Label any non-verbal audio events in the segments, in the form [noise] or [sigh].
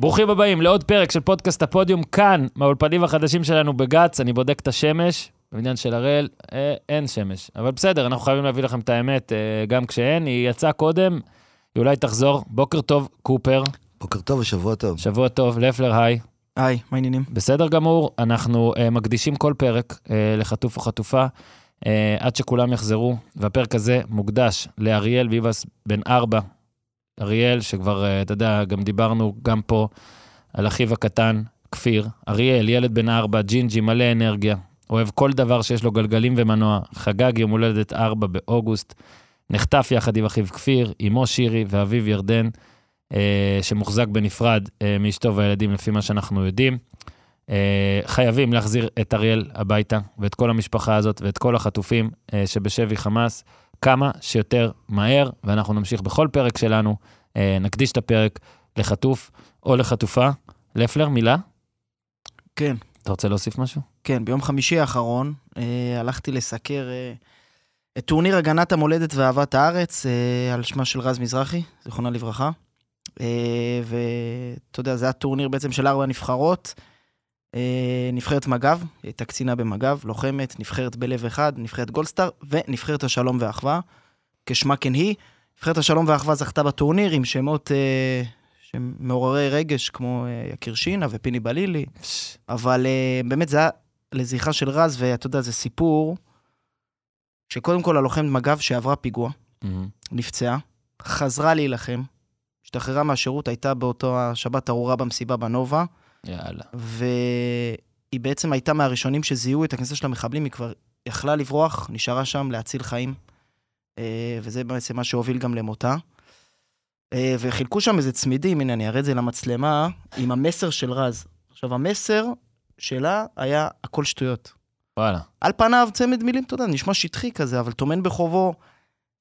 ברוכים הבאים לעוד פרק של פודקאסט הפודיום, כאן, מהאולפנים החדשים שלנו בגץ, אני בודק את השמש, בבניין של הראל, אה, אין שמש. אבל בסדר, אנחנו חייבים להביא לכם את האמת, אה, גם כשאין, היא יצאה קודם, היא אולי תחזור. בוקר טוב, קופר, בוקר טוב ושבוע טוב. שבוע טוב, לפלר, היי. היי, מה העניינים? בסדר גמור, אנחנו uh, מקדישים כל פרק uh, לחטוף או חטופה, uh, עד שכולם יחזרו, והפרק הזה מוקדש לאריאל ביבס בן ארבע. אריאל, שכבר, uh, אתה יודע, גם דיברנו גם פה על אחיו הקטן, כפיר. אריאל, ילד בן ארבע, ג'ינג'י, מלא אנרגיה, אוהב כל דבר שיש לו גלגלים ומנוע, חגג יום הולדת ארבע באוגוסט, נחטף יחד עם אחיו כפיר, אמו שירי ואביו ירדן. אה, שמוחזק בנפרד אה, מאשתו והילדים, לפי מה שאנחנו יודעים. אה, חייבים להחזיר את אריאל הביתה, ואת כל המשפחה הזאת, ואת כל החטופים אה, שבשבי חמאס, כמה שיותר מהר, ואנחנו נמשיך בכל פרק שלנו, אה, נקדיש את הפרק לחטוף או לחטופה. לפלר, מילה? כן, אתה רוצה להוסיף משהו? כן, ביום חמישי האחרון אה, הלכתי לסקר אה, את טורניר הגנת המולדת ואהבת הארץ אה, על שמה של רז מזרחי, זיכרונה לברכה. אה, ואתה יודע, זה היה טורניר בעצם של ארבע נבחרות. אה, נבחרת מג"ב, היא הייתה קצינה במג"ב, לוחמת, נבחרת בלב אחד, נבחרת גולדסטאר, ונבחרת השלום והאחווה, כשמה כן היא. נבחרת השלום והאחווה זכתה בטורניר עם שמות אה, שהם מעוררי רגש, כמו אה, יקיר שינה ופיני בלילי, אבל אה, באמת זה היה לזכרה של רז, ואתה יודע, זה סיפור שקודם כל הלוחמת מג"ב שעברה פיגוע, נפצעה, חזרה להילחם, השתחררה מהשירות, הייתה באותו השבת ארורה במסיבה בנובה, יאללה. והיא בעצם הייתה מהראשונים שזיהו את הכניסה של המחבלים, היא כבר יכלה לברוח, נשארה שם להציל חיים, אה, וזה בעצם מה שהוביל גם למותה. אה, וחילקו שם איזה צמידים, הנה אני אראה את זה למצלמה, עם המסר של רז. עכשיו, המסר שלה היה הכל שטויות. וואלה. על פניו צמד מילים, אתה יודע, נשמע שטחי כזה, אבל טומן בחובו,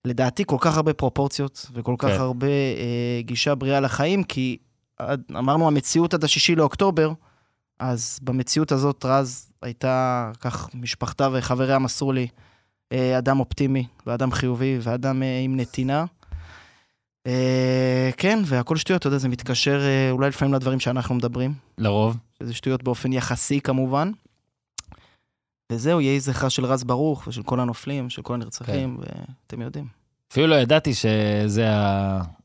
לדעתי, כל כך הרבה פרופורציות, וכל כך כן. הרבה אה, גישה בריאה לחיים, כי אמרנו המציאות עד השישי לאוקטובר, אז במציאות הזאת רז הייתה, כך משפחתה וחבריה מסרו לי, אה, אדם אופטימי, ואדם חיובי, ואדם אה, עם נתינה. אה, כן, והכל שטויות, אתה יודע, זה מתקשר אולי לפעמים לדברים שאנחנו מדברים, לרוב. שזה שטויות באופן יחסי כמובן. וזהו, יהי זכרה של רז ברוך ושל כל הנופלים, של כל הנרצחים, ואתם יודעים. אפילו לא ידעתי שזה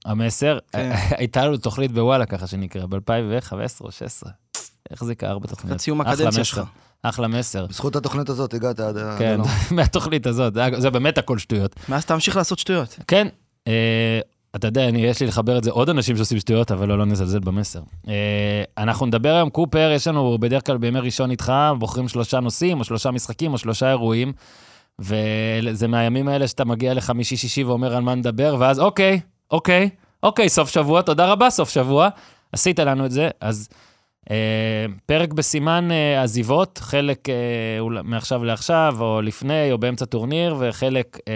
המסר. כן. [laughs] הייתה לנו תוכנית בוואלה ככה שנקרא, ב-2015 או 2016. איך זה קרה בתוכנית? לקראת סיום הקדנציה. שלך. אחלה מסר. בזכות התוכנית הזאת הגעת עד כן. [laughs] מהתוכנית הזאת, זה- זה באמת הכל שטויות. מאז תמשיך לעשות שטויות. כן, אה, אתה יודע, אני, יש לי לחבר את זה עוד אנשים שעושים שטויות, אבל לא, לא נזלזל במסר. אה, אנחנו נדבר היום, קופר, יש לנו בדרך כלל בימי ראשון איתך, בוחרים שלושה נושאים, או שלושה משחקים, או שלושה אירועים, וזה מהימים האלה שאתה מגיע לחמישי-שישי ואומר על מה נדבר, ואז אוקיי, אוקיי, אוקיי, סוף שבוע, תודה רבה, סוף שבוע. עשית לנו את זה, אז אה, פרק בסימן אה, עזיבות, חלק אה, מעכשיו לעכשיו, או לפני, או באמצע טורניר, וחלק אה,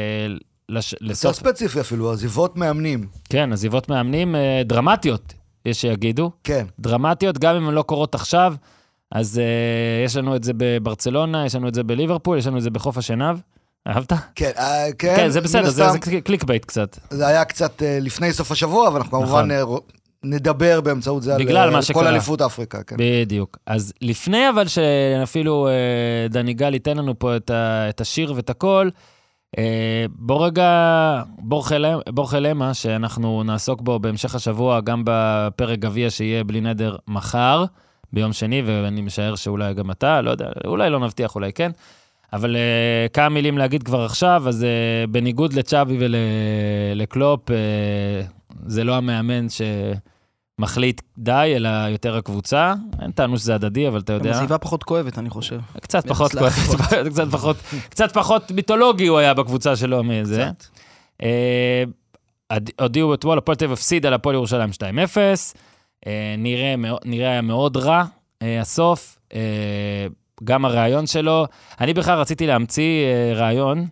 לש, יותר לסוף... ספציפי אפילו, עזיבות מאמנים. כן, עזיבות מאמנים אה, דרמטיות, יש שיגידו. כן. דרמטיות, גם אם הן לא קורות עכשיו, אז אה, יש לנו את זה בברצלונה, יש לנו את זה בליברפול, יש לנו את זה בחוף השנהב. אהבת? כן, אה, כן, כן, זה בסדר, זה, זה clickbait קצת. זה היה קצת אה, לפני סוף השבוע, אבל אנחנו נכון. כמובן ר- נדבר באמצעות זה על מה כל. אליפות אפריקה, כן. בדיוק. אז לפני אבל שאפילו אה, דני גל ייתן לנו פה את, ה, את השיר ואת הכל, אה, בוא רגע, בורח למה, שאנחנו נעסוק בו בהמשך השבוע, גם בפרק גביע שיהיה בלי נדר מחר, ביום שני, ואני משער שאולי גם אתה, לא יודע, אולי לא נבטיח, אולי כן. אבל uh, כמה מילים להגיד כבר עכשיו, אז uh, בניגוד לצ'אבי ולקלופ, uh, זה לא המאמן שמחליט די, אלא יותר הקבוצה. אין טענו שזה הדדי, אבל אתה יודע, עזיבה פחות כואבת, אני חושב. קצת פחות לאחרות. כואב, [laughs] קצת פחות, קצת פחות מיתולוגי הוא היה בקבוצה שלו מזה. קצת. אה, הודיעו אתמול, הפועל תל אביב הפסיד על הפועל ירושלים 2-0. אה, נראה נראה היה מאוד רע, אה, הסוף. אה, גם הרעיון שלו. אני בכלל רציתי להמציא רעיון,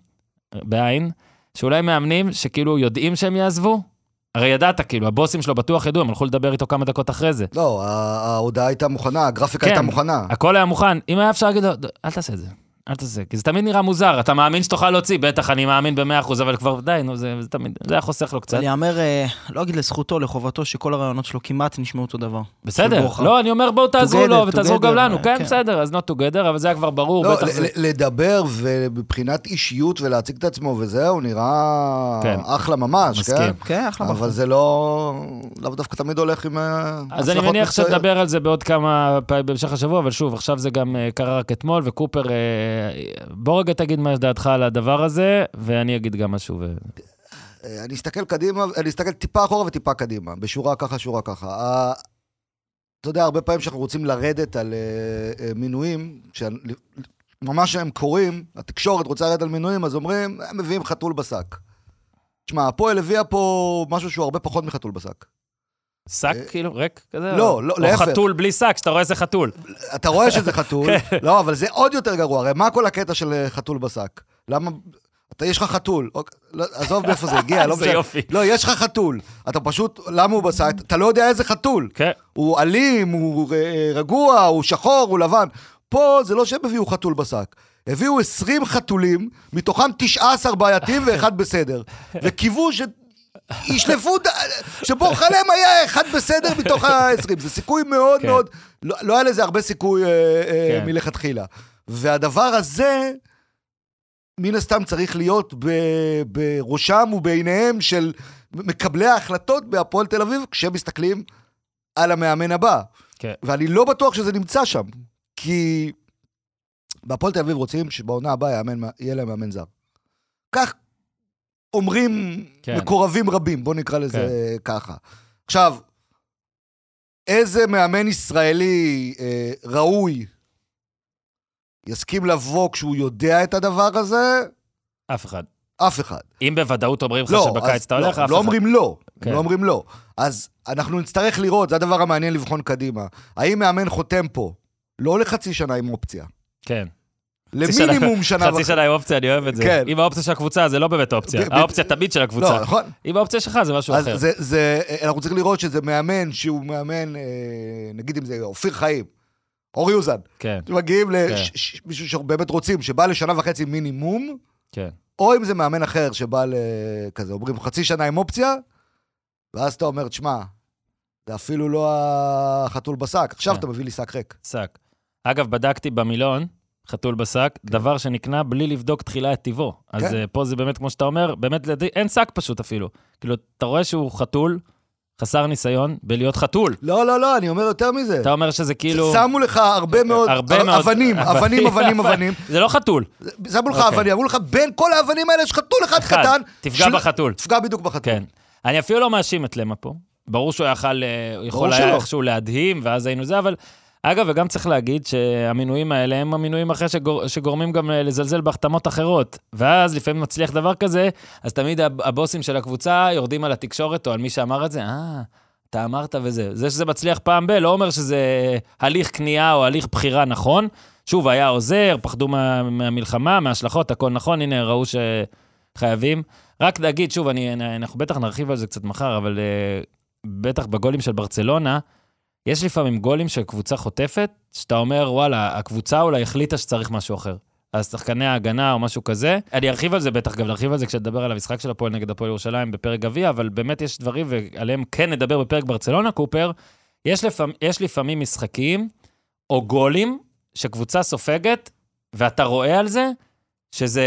בעין, שאולי מאמנים שכאילו יודעים שהם יעזבו, הרי ידעת, כאילו, הבוסים שלו בטוח ידעו, הם הלכו לדבר איתו כמה דקות אחרי זה. לא, ההודעה הייתה מוכנה, הגרפיקה כן. הייתה מוכנה. הכל היה מוכן. אם היה אפשר להגיד לו, "ד- אל תעשה את זה. אל תעשה, כי זה תמיד נראה מוזר, אתה מאמין שתוכל להוציא, בטח, אני מאמין ב-100%, אבל כבר די, נו, זה זה תמיד, זה היה חוסך לו קצת. אני אאמר, אה, לא אגיד לזכותו, לחובתו, שכל הרעיונות שלו כמעט נשמעו אותו דבר. בסדר. לא, אני אומר בואו תעזרו לו ותעזרו גם לנו, כן, כן. בסדר, אז not together, אבל זה היה כבר ברור, לא, בטח. לדבר ומבחינת אישיות ולהציג את עצמו וזהו, נראה כן. אחלה ממש. כן? כן, אחלה בחור. אבל זה לא... לאו דווקא תמיד הולך עם אה, אז אני מניח. שנדבר על זה בעוד כמה פעמים בהמשך השבוע, אבל שוב, עכשיו זה גם קרה רק אתמול, וקופר, בוא רגע תגיד מה דעתך על הדבר הזה, ואני אגיד גם משהו. ו... אה, אני אסתכל קדימה, אני אסתכל טיפה אחורה וטיפה קדימה, בשורה ככה, שורה ככה. ה- אתה יודע, הרבה פעמים שאנחנו רוצים לרדת על אה, אה, מינויים, שממש הם קורים, התקשורת רוצה לרדת על מינויים, אז אומרים, הם מביאים חתול בשק. תשמע, הפועל הביאה פה משהו שהוא הרבה פחות מחתול בשק. שק, אה, כאילו, ריק כזה? לא, או- לא, או להפך. חתול בלי שק, שאתה רואה איזה חתול. אתה רואה שזה חתול, [laughs] כן. לא, אבל זה עוד יותר גרוע, הרי מה כל הקטע של אה, חתול בשק? למה... אתה, יש לך חתול, אוקיי, לא, עזוב מאיפה זה הגיע, [laughs] לא משנה. יופי. לא, יש לך חתול. אתה פשוט, למה הוא בשק? אתה לא יודע איזה חתול. כן, הוא אלים, הוא אה, רגוע, הוא שחור, הוא לבן. פה זה לא שהם הביאו חתול בשק. הביאו 20 חתולים, מתוכם 19 בעייתיים ואחד בסדר. [laughs] וקיוו ש... ישלפו, ד- שבורח עליהם היה אחד בסדר מתוך ה-20. זה סיכוי מאוד כן. מאוד... לא, לא היה לזה הרבה סיכוי אה, אה, כן. מלכתחילה. והדבר הזה, מן הסתם צריך להיות ב- בראשם ובעיניהם של מקבלי ההחלטות בהפועל תל אביב, כשהם מסתכלים על המאמן הבא. כן. ואני לא בטוח שזה נמצא שם, כי בהפועל תל אביב רוצים שבעונה הבאה יהיה להם מאמן זר. כך אומרים כן. מקורבים רבים, בוא נקרא לזה ככה. עכשיו, איזה מאמן ישראלי אה, ראוי יסכים לבוא כשהוא יודע את הדבר הזה? אף אחד. אף אחד. אם בוודאות אומרים לך לא, שבקיץ אתה הולך, לא, אף אחד. לא אומרים לא, כן. לא אומרים לא. אז אנחנו נצטרך לראות, זה הדבר המעניין לבחון קדימה. האם מאמן חותם פה, לא לחצי שנה עם אופציה, כן. למינימום שנה חצי וחצי. שנה עם אופציה, אני אוהב את זה. כן. אם האופציה של הקבוצה, זה לא באמת אופציה. ב- ב- האופציה תמיד של הקבוצה. לא, נכון. אם האופציה שלך, זה משהו אחר. זה, זה, אנחנו צריכים לראות שזה מאמן שהוא מאמן, אה, נגיד אם זה אופיר חיים, אורי אוזן, כן, שמגיעים כן. למישהו שבאמת רוצים, שבא לשנה וחצי מינימום, כן. או אם זה מאמן אחר שבא לכזה, אומרים חצי שנה עם אופציה, ואז אתה אומר, תשמע, זה אפילו לא החתול בשק, עכשיו כן. אתה מביא לי שק ריק. שק. אגב, בדקתי במילון, חתול בשק, דבר שנקנה בלי לבדוק תחילה את טיבו. אז כן. אה, פה זה באמת, כמו שאתה אומר, באמת, אין שק פשוט אפילו. כאילו, אתה רואה שהוא חתול, חסר ניסיון בלהיות חתול. לא, לא, לא, אני אומר יותר מזה. אתה אומר שזה כאילו... שמו לך הרבה מאוד, הרבה מאוד- אבנים, אבנים, אבנים, [laughs] אבנים. זה לא חתול. שמו לך אוקיי. אבנים, אמרו לך, בין כל האבנים האלה יש חתול אחד אחד, קטן. תפגע של- בחתול. תפגע בדיוק בחתול. כן. אני אפילו לא מאשים את למה פה. ברור שהוא אה, יכול ברור היה. איכשהו להדהים, ואז היינו זה, אבל... אגב, וגם צריך להגיד שהמינויים האלה הם המינויים אחרי שגור, שגורמים גם אה, לזלזל בהחתמות אחרות. ואז לפעמים מצליח דבר כזה, אז תמיד הב- הבוסים של הקבוצה יורדים על התקשורת או על מי שאמר את זה, אה, אתה אמרת וזה. זה שזה מצליח פעם ב, לא אומר שזה הליך קנייה או הליך בחירה נכון. שוב, היה עוזר, פחדו מה, מהמלחמה, מההשלכות, הכל נכון, הנה, ראו שחייבים. רק להגיד, שוב, אני, אנחנו בטח נרחיב על זה קצת מחר, אבל uh, בטח בגולים של ברצלונה, יש לפעמים גולים של קבוצה חוטפת, שאתה אומר, וואלה, הקבוצה אולי החליטה שצריך משהו אחר. אז שחקני ההגנה או משהו כזה. אני ארחיב על זה בטח, גם נרחיב על זה כשנדבר על המשחק של הפועל נגד הפועל ירושלים בפרק גביע, אבל באמת יש דברים, ועליהם כן נדבר בפרק ברצלונה, קופר. יש, לפעמים, יש לפעמים משחקים או גולים שקבוצה סופגת, ואתה רואה על זה שזה,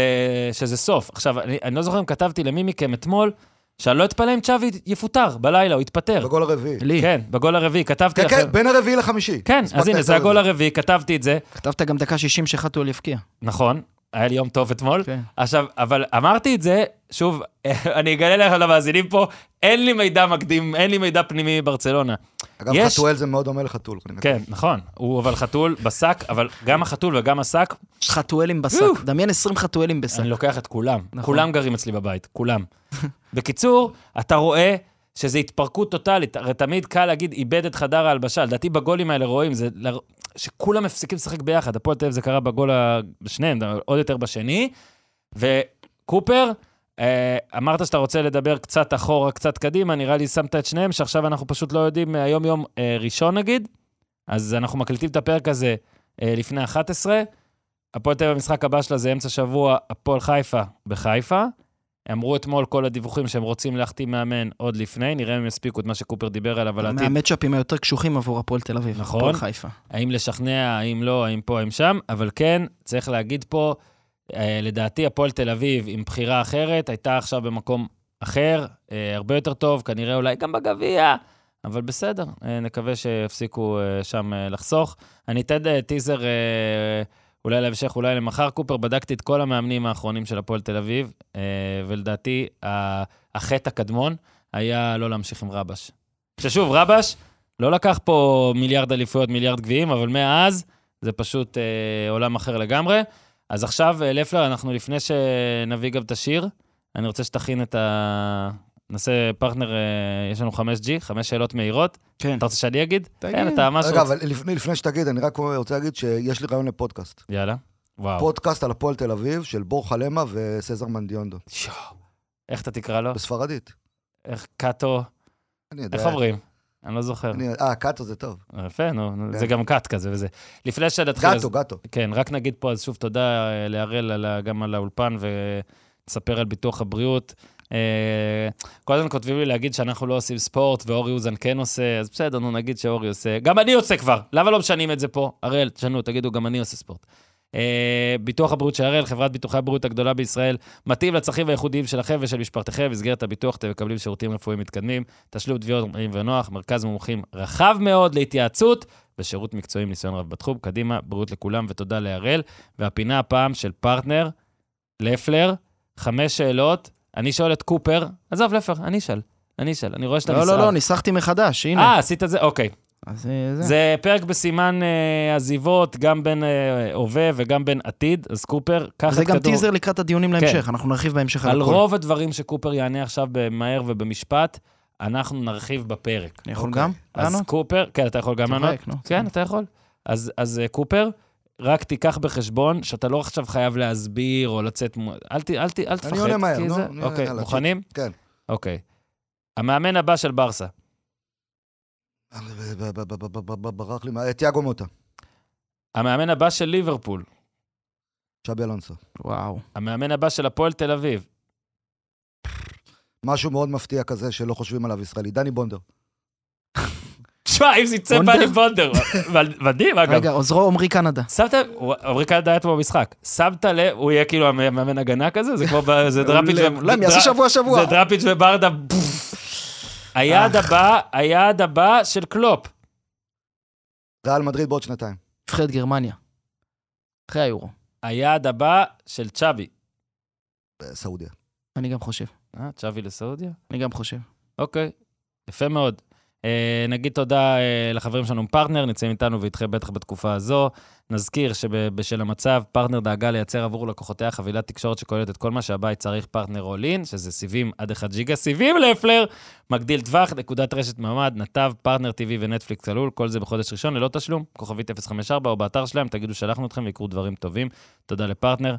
שזה סוף. עכשיו, אני, אני לא זוכר אם כתבתי למי מכם אתמול, שאני לא אתפלא אם צ'אבי יפוטר בלילה, הוא יתפטר. בגול הרביעי. לי. כן, בגול הרביעי, כתבתי כן, לכם. כן, בין הרביעי לחמישי. כן, אז הנה, זה הגול הרביעי, כתבתי את זה. כתבת גם דקה 60 שחתול יפקיע. נכון, היה לי יום טוב אתמול. כן. עכשיו, אבל אמרתי את זה, שוב, [laughs] אני אגלה לך למאזינים פה, אין לי מידע מקדים, אין לי מידע פנימי מברצלונה. אגב, יש- חתואל זה מאוד דומה לחתול. כן, נכון, הוא אבל חתול בשק, אבל גם החתול וגם השק, חתואלים בשק. דמיין 20 חתואלים בשק. אני לוקח את כולם. נכון. כולם גרים אצלי בבית, כולם. [laughs] בקיצור, אתה רואה שזה התפרקות טוטאלית. הרי תמיד קל להגיד, איבד את חדר ההלבשה. לדעתי בגולים האלה רואים, זה שכולם מפסיקים לשחק ביחד. הפועל תל אביב זה קרה בגול, ה- בשניהם, עוד יותר בשני. וקופר, אה, אמרת שאתה רוצה לדבר קצת אחורה, קצת קדימה, נראה לי שמת את שניהם, שעכשיו אנחנו פשוט לא יודעים, אה, היום יום אה, ראשון נגיד, אז אנחנו מקליטים את הפרק הזה לפני 11. הפועל תל אביב, המשחק הבא שלה זה אמצע שבוע, הפועל חיפה בחיפה. אמרו אתמול כל הדיווחים שהם רוצים להחתים מאמן עוד לפני, נראה אם יספיקו את מה שקופר דיבר עליו, על העתיד. מהמצ'אפים היותר קשוחים עבור הפועל תל אביב. נכון. הפועל חיפה. האם לשכנע, האם לא, האם פה, האם שם, אבל כן, צריך להגיד פה, אה, לדעתי הפועל תל אביב עם בחירה אחרת, הייתה עכשיו במקום אחר, אה, הרבה יותר טוב, כנראה אולי גם בגביע, אבל בסדר, אה, נקווה שיפסיקו שם לחסוך. אני אתן טיזר אולי להמשך, אולי למחר, קופר, בדקתי את כל המאמנים האחרונים של הפועל תל אביב, אה, ולדעתי החטא הקדמון היה לא להמשיך עם רבש. ששוב, רבש לא לקח פה מיליארד אליפויות, מיליארד גביעים, אבל מאז זה פשוט אה, עולם אחר לגמרי. אז עכשיו, אה, לפלר, אנחנו לפני שנביא גם את השיר, אני רוצה שתכין את ה... נעשה פרטנר, אה, יש לנו 5G, חמש שאלות מהירות. כן. אתה רוצה שאני אגיד? תגיד. כן, אתה ממש רגע. אבל לפני, לפני שתגיד, אני רק רוצה להגיד שיש לי רעיון לפודקאסט. יאללה. וואו. פודקאסט על הפועל תל אביב של בורח למה וסזר מנדיונדו, שואו. איך אתה תקרא לו? בספרדית. איך קאטו? אני יודע. איך אומרים? אני לא זוכר. אני- אה, קאטו זה טוב. יפה, נו, כן. זה גם קאט כזה וזה. לפני שנתחיל... אז- גאטו, גאטו. כן, רק נגיד פה אז שוב תודה אה, להראל גם על האולפן ונספר על ביטוח הבריאות. אה, כל הזמן כותבים לי להגיד שאנחנו לא עושים ספורט ואורי אוזן כן עושה, אז בסדר, נו נגיד שאורי עושה. גם אני עושה כבר, למה לא משנים את זה פה? הראל, תשנו, תגידו, גם אני עושה ספורט. אה, ביטוח הבריאות של הראל, חברת ביטוחי הבריאות הגדולה בישראל, מתאים לצרכים הייחודיים שלכם ושל משפחתכם. במסגרת הביטוח אתם מקבלים שירותים רפואיים מתקדמים, תשלום תביעות ונוח, מרכז מומחים רחב מאוד להתייעצות ושירות מקצועי עם ניסיון רב בתחום. קדימה, בריאות לכולם ותודה להראל. והפינה הפעם של פרטנר, לפלר, חמש שאלות. אני שואל את קופר, עזוב, לפלר, אני אשאל. אני אשאל, אני רואה שאתה לא, נסער. לא, לא, ניסחתי מחדש, הנה. אה, עשית את זה? אוקיי. אז אה, זה. זה פרק בסימן אה, עזיבות, גם בין אה, הווה וגם בין עתיד, אז קופר, קח את זה כדור. גם טיזר לקראת הדיונים להמשך, אנחנו נרחיב בהמשך על על הכל. רוב הדברים שקופר יענה עכשיו במהר ובמשפט, אנחנו נרחיב בפרק. אני יכול אוקיי. גם אז לענות? קופר, כן, אתה יכול גם לענות? כן, אתה יכול. אז, אז קופר, רק תיקח בחשבון שאתה לא עכשיו חייב להסביר או לצאת... אל, ת, אל, ת, אל תפחד. עונה מהר, נו, זה- אני- אוקיי, יאללה, מוכנים? כן. אוקיי. המאמן הבא של ברסה, ברח לי, מה- תיאגו מוטה, המאמן הבא של ליברפול, שבי אלונסו. וואו. המאמן הבא של הפועל תל אביב, משהו מאוד מפתיע כזה שלא חושבים עליו ישראלי, דני בונדר. תשמע, אם זה יצא בונדר? דני בונדר, מדהים אגב. רגע, עוזרו עמרי קנדה. שמת, עמרי קנדה היה פה במשחק, שמת לב, הוא יהיה כאילו המאמן הגנה כזה, זה כמו, [laughs] זה דראפיץ' ו- לא, הם יעשו שבוע שבוע. זה דראפיץ' וברדה, היעד הבא, היעד הבא של קלופ. ריאל מדריד בעוד שנתיים. נבחרת גרמניה. אחרי היורו. היעד הבא של צ'אבי. בסעודיה. אני גם חושב. אה, צ'אבי לסעודיה? אני גם חושב. אוקיי, יפה מאוד. אה, נגיד תודה אה, לחברים שלנו פרטנר, נמצאים איתנו ואיתכם בטח בתקופה הזו. נזכיר שבשל המצב, פרטנר דאגה לייצר עבור לקוחותיה חבילת תקשורת שכוללת את כל מה שהבית צריך פרטנר all-in, שזה סיבים עד 1 ג'יגה, סיבים לפלר, מגדיל טווח, נקודת רשת ממ"ד, נתב, פרטנר TV ונטפליקס צלול, כל זה בחודש ראשון ללא תשלום, כוכבית 054 או באתר שלהם, תגידו שלחנו אתכם ויקרו דברים טובים. תודה לפרטנר.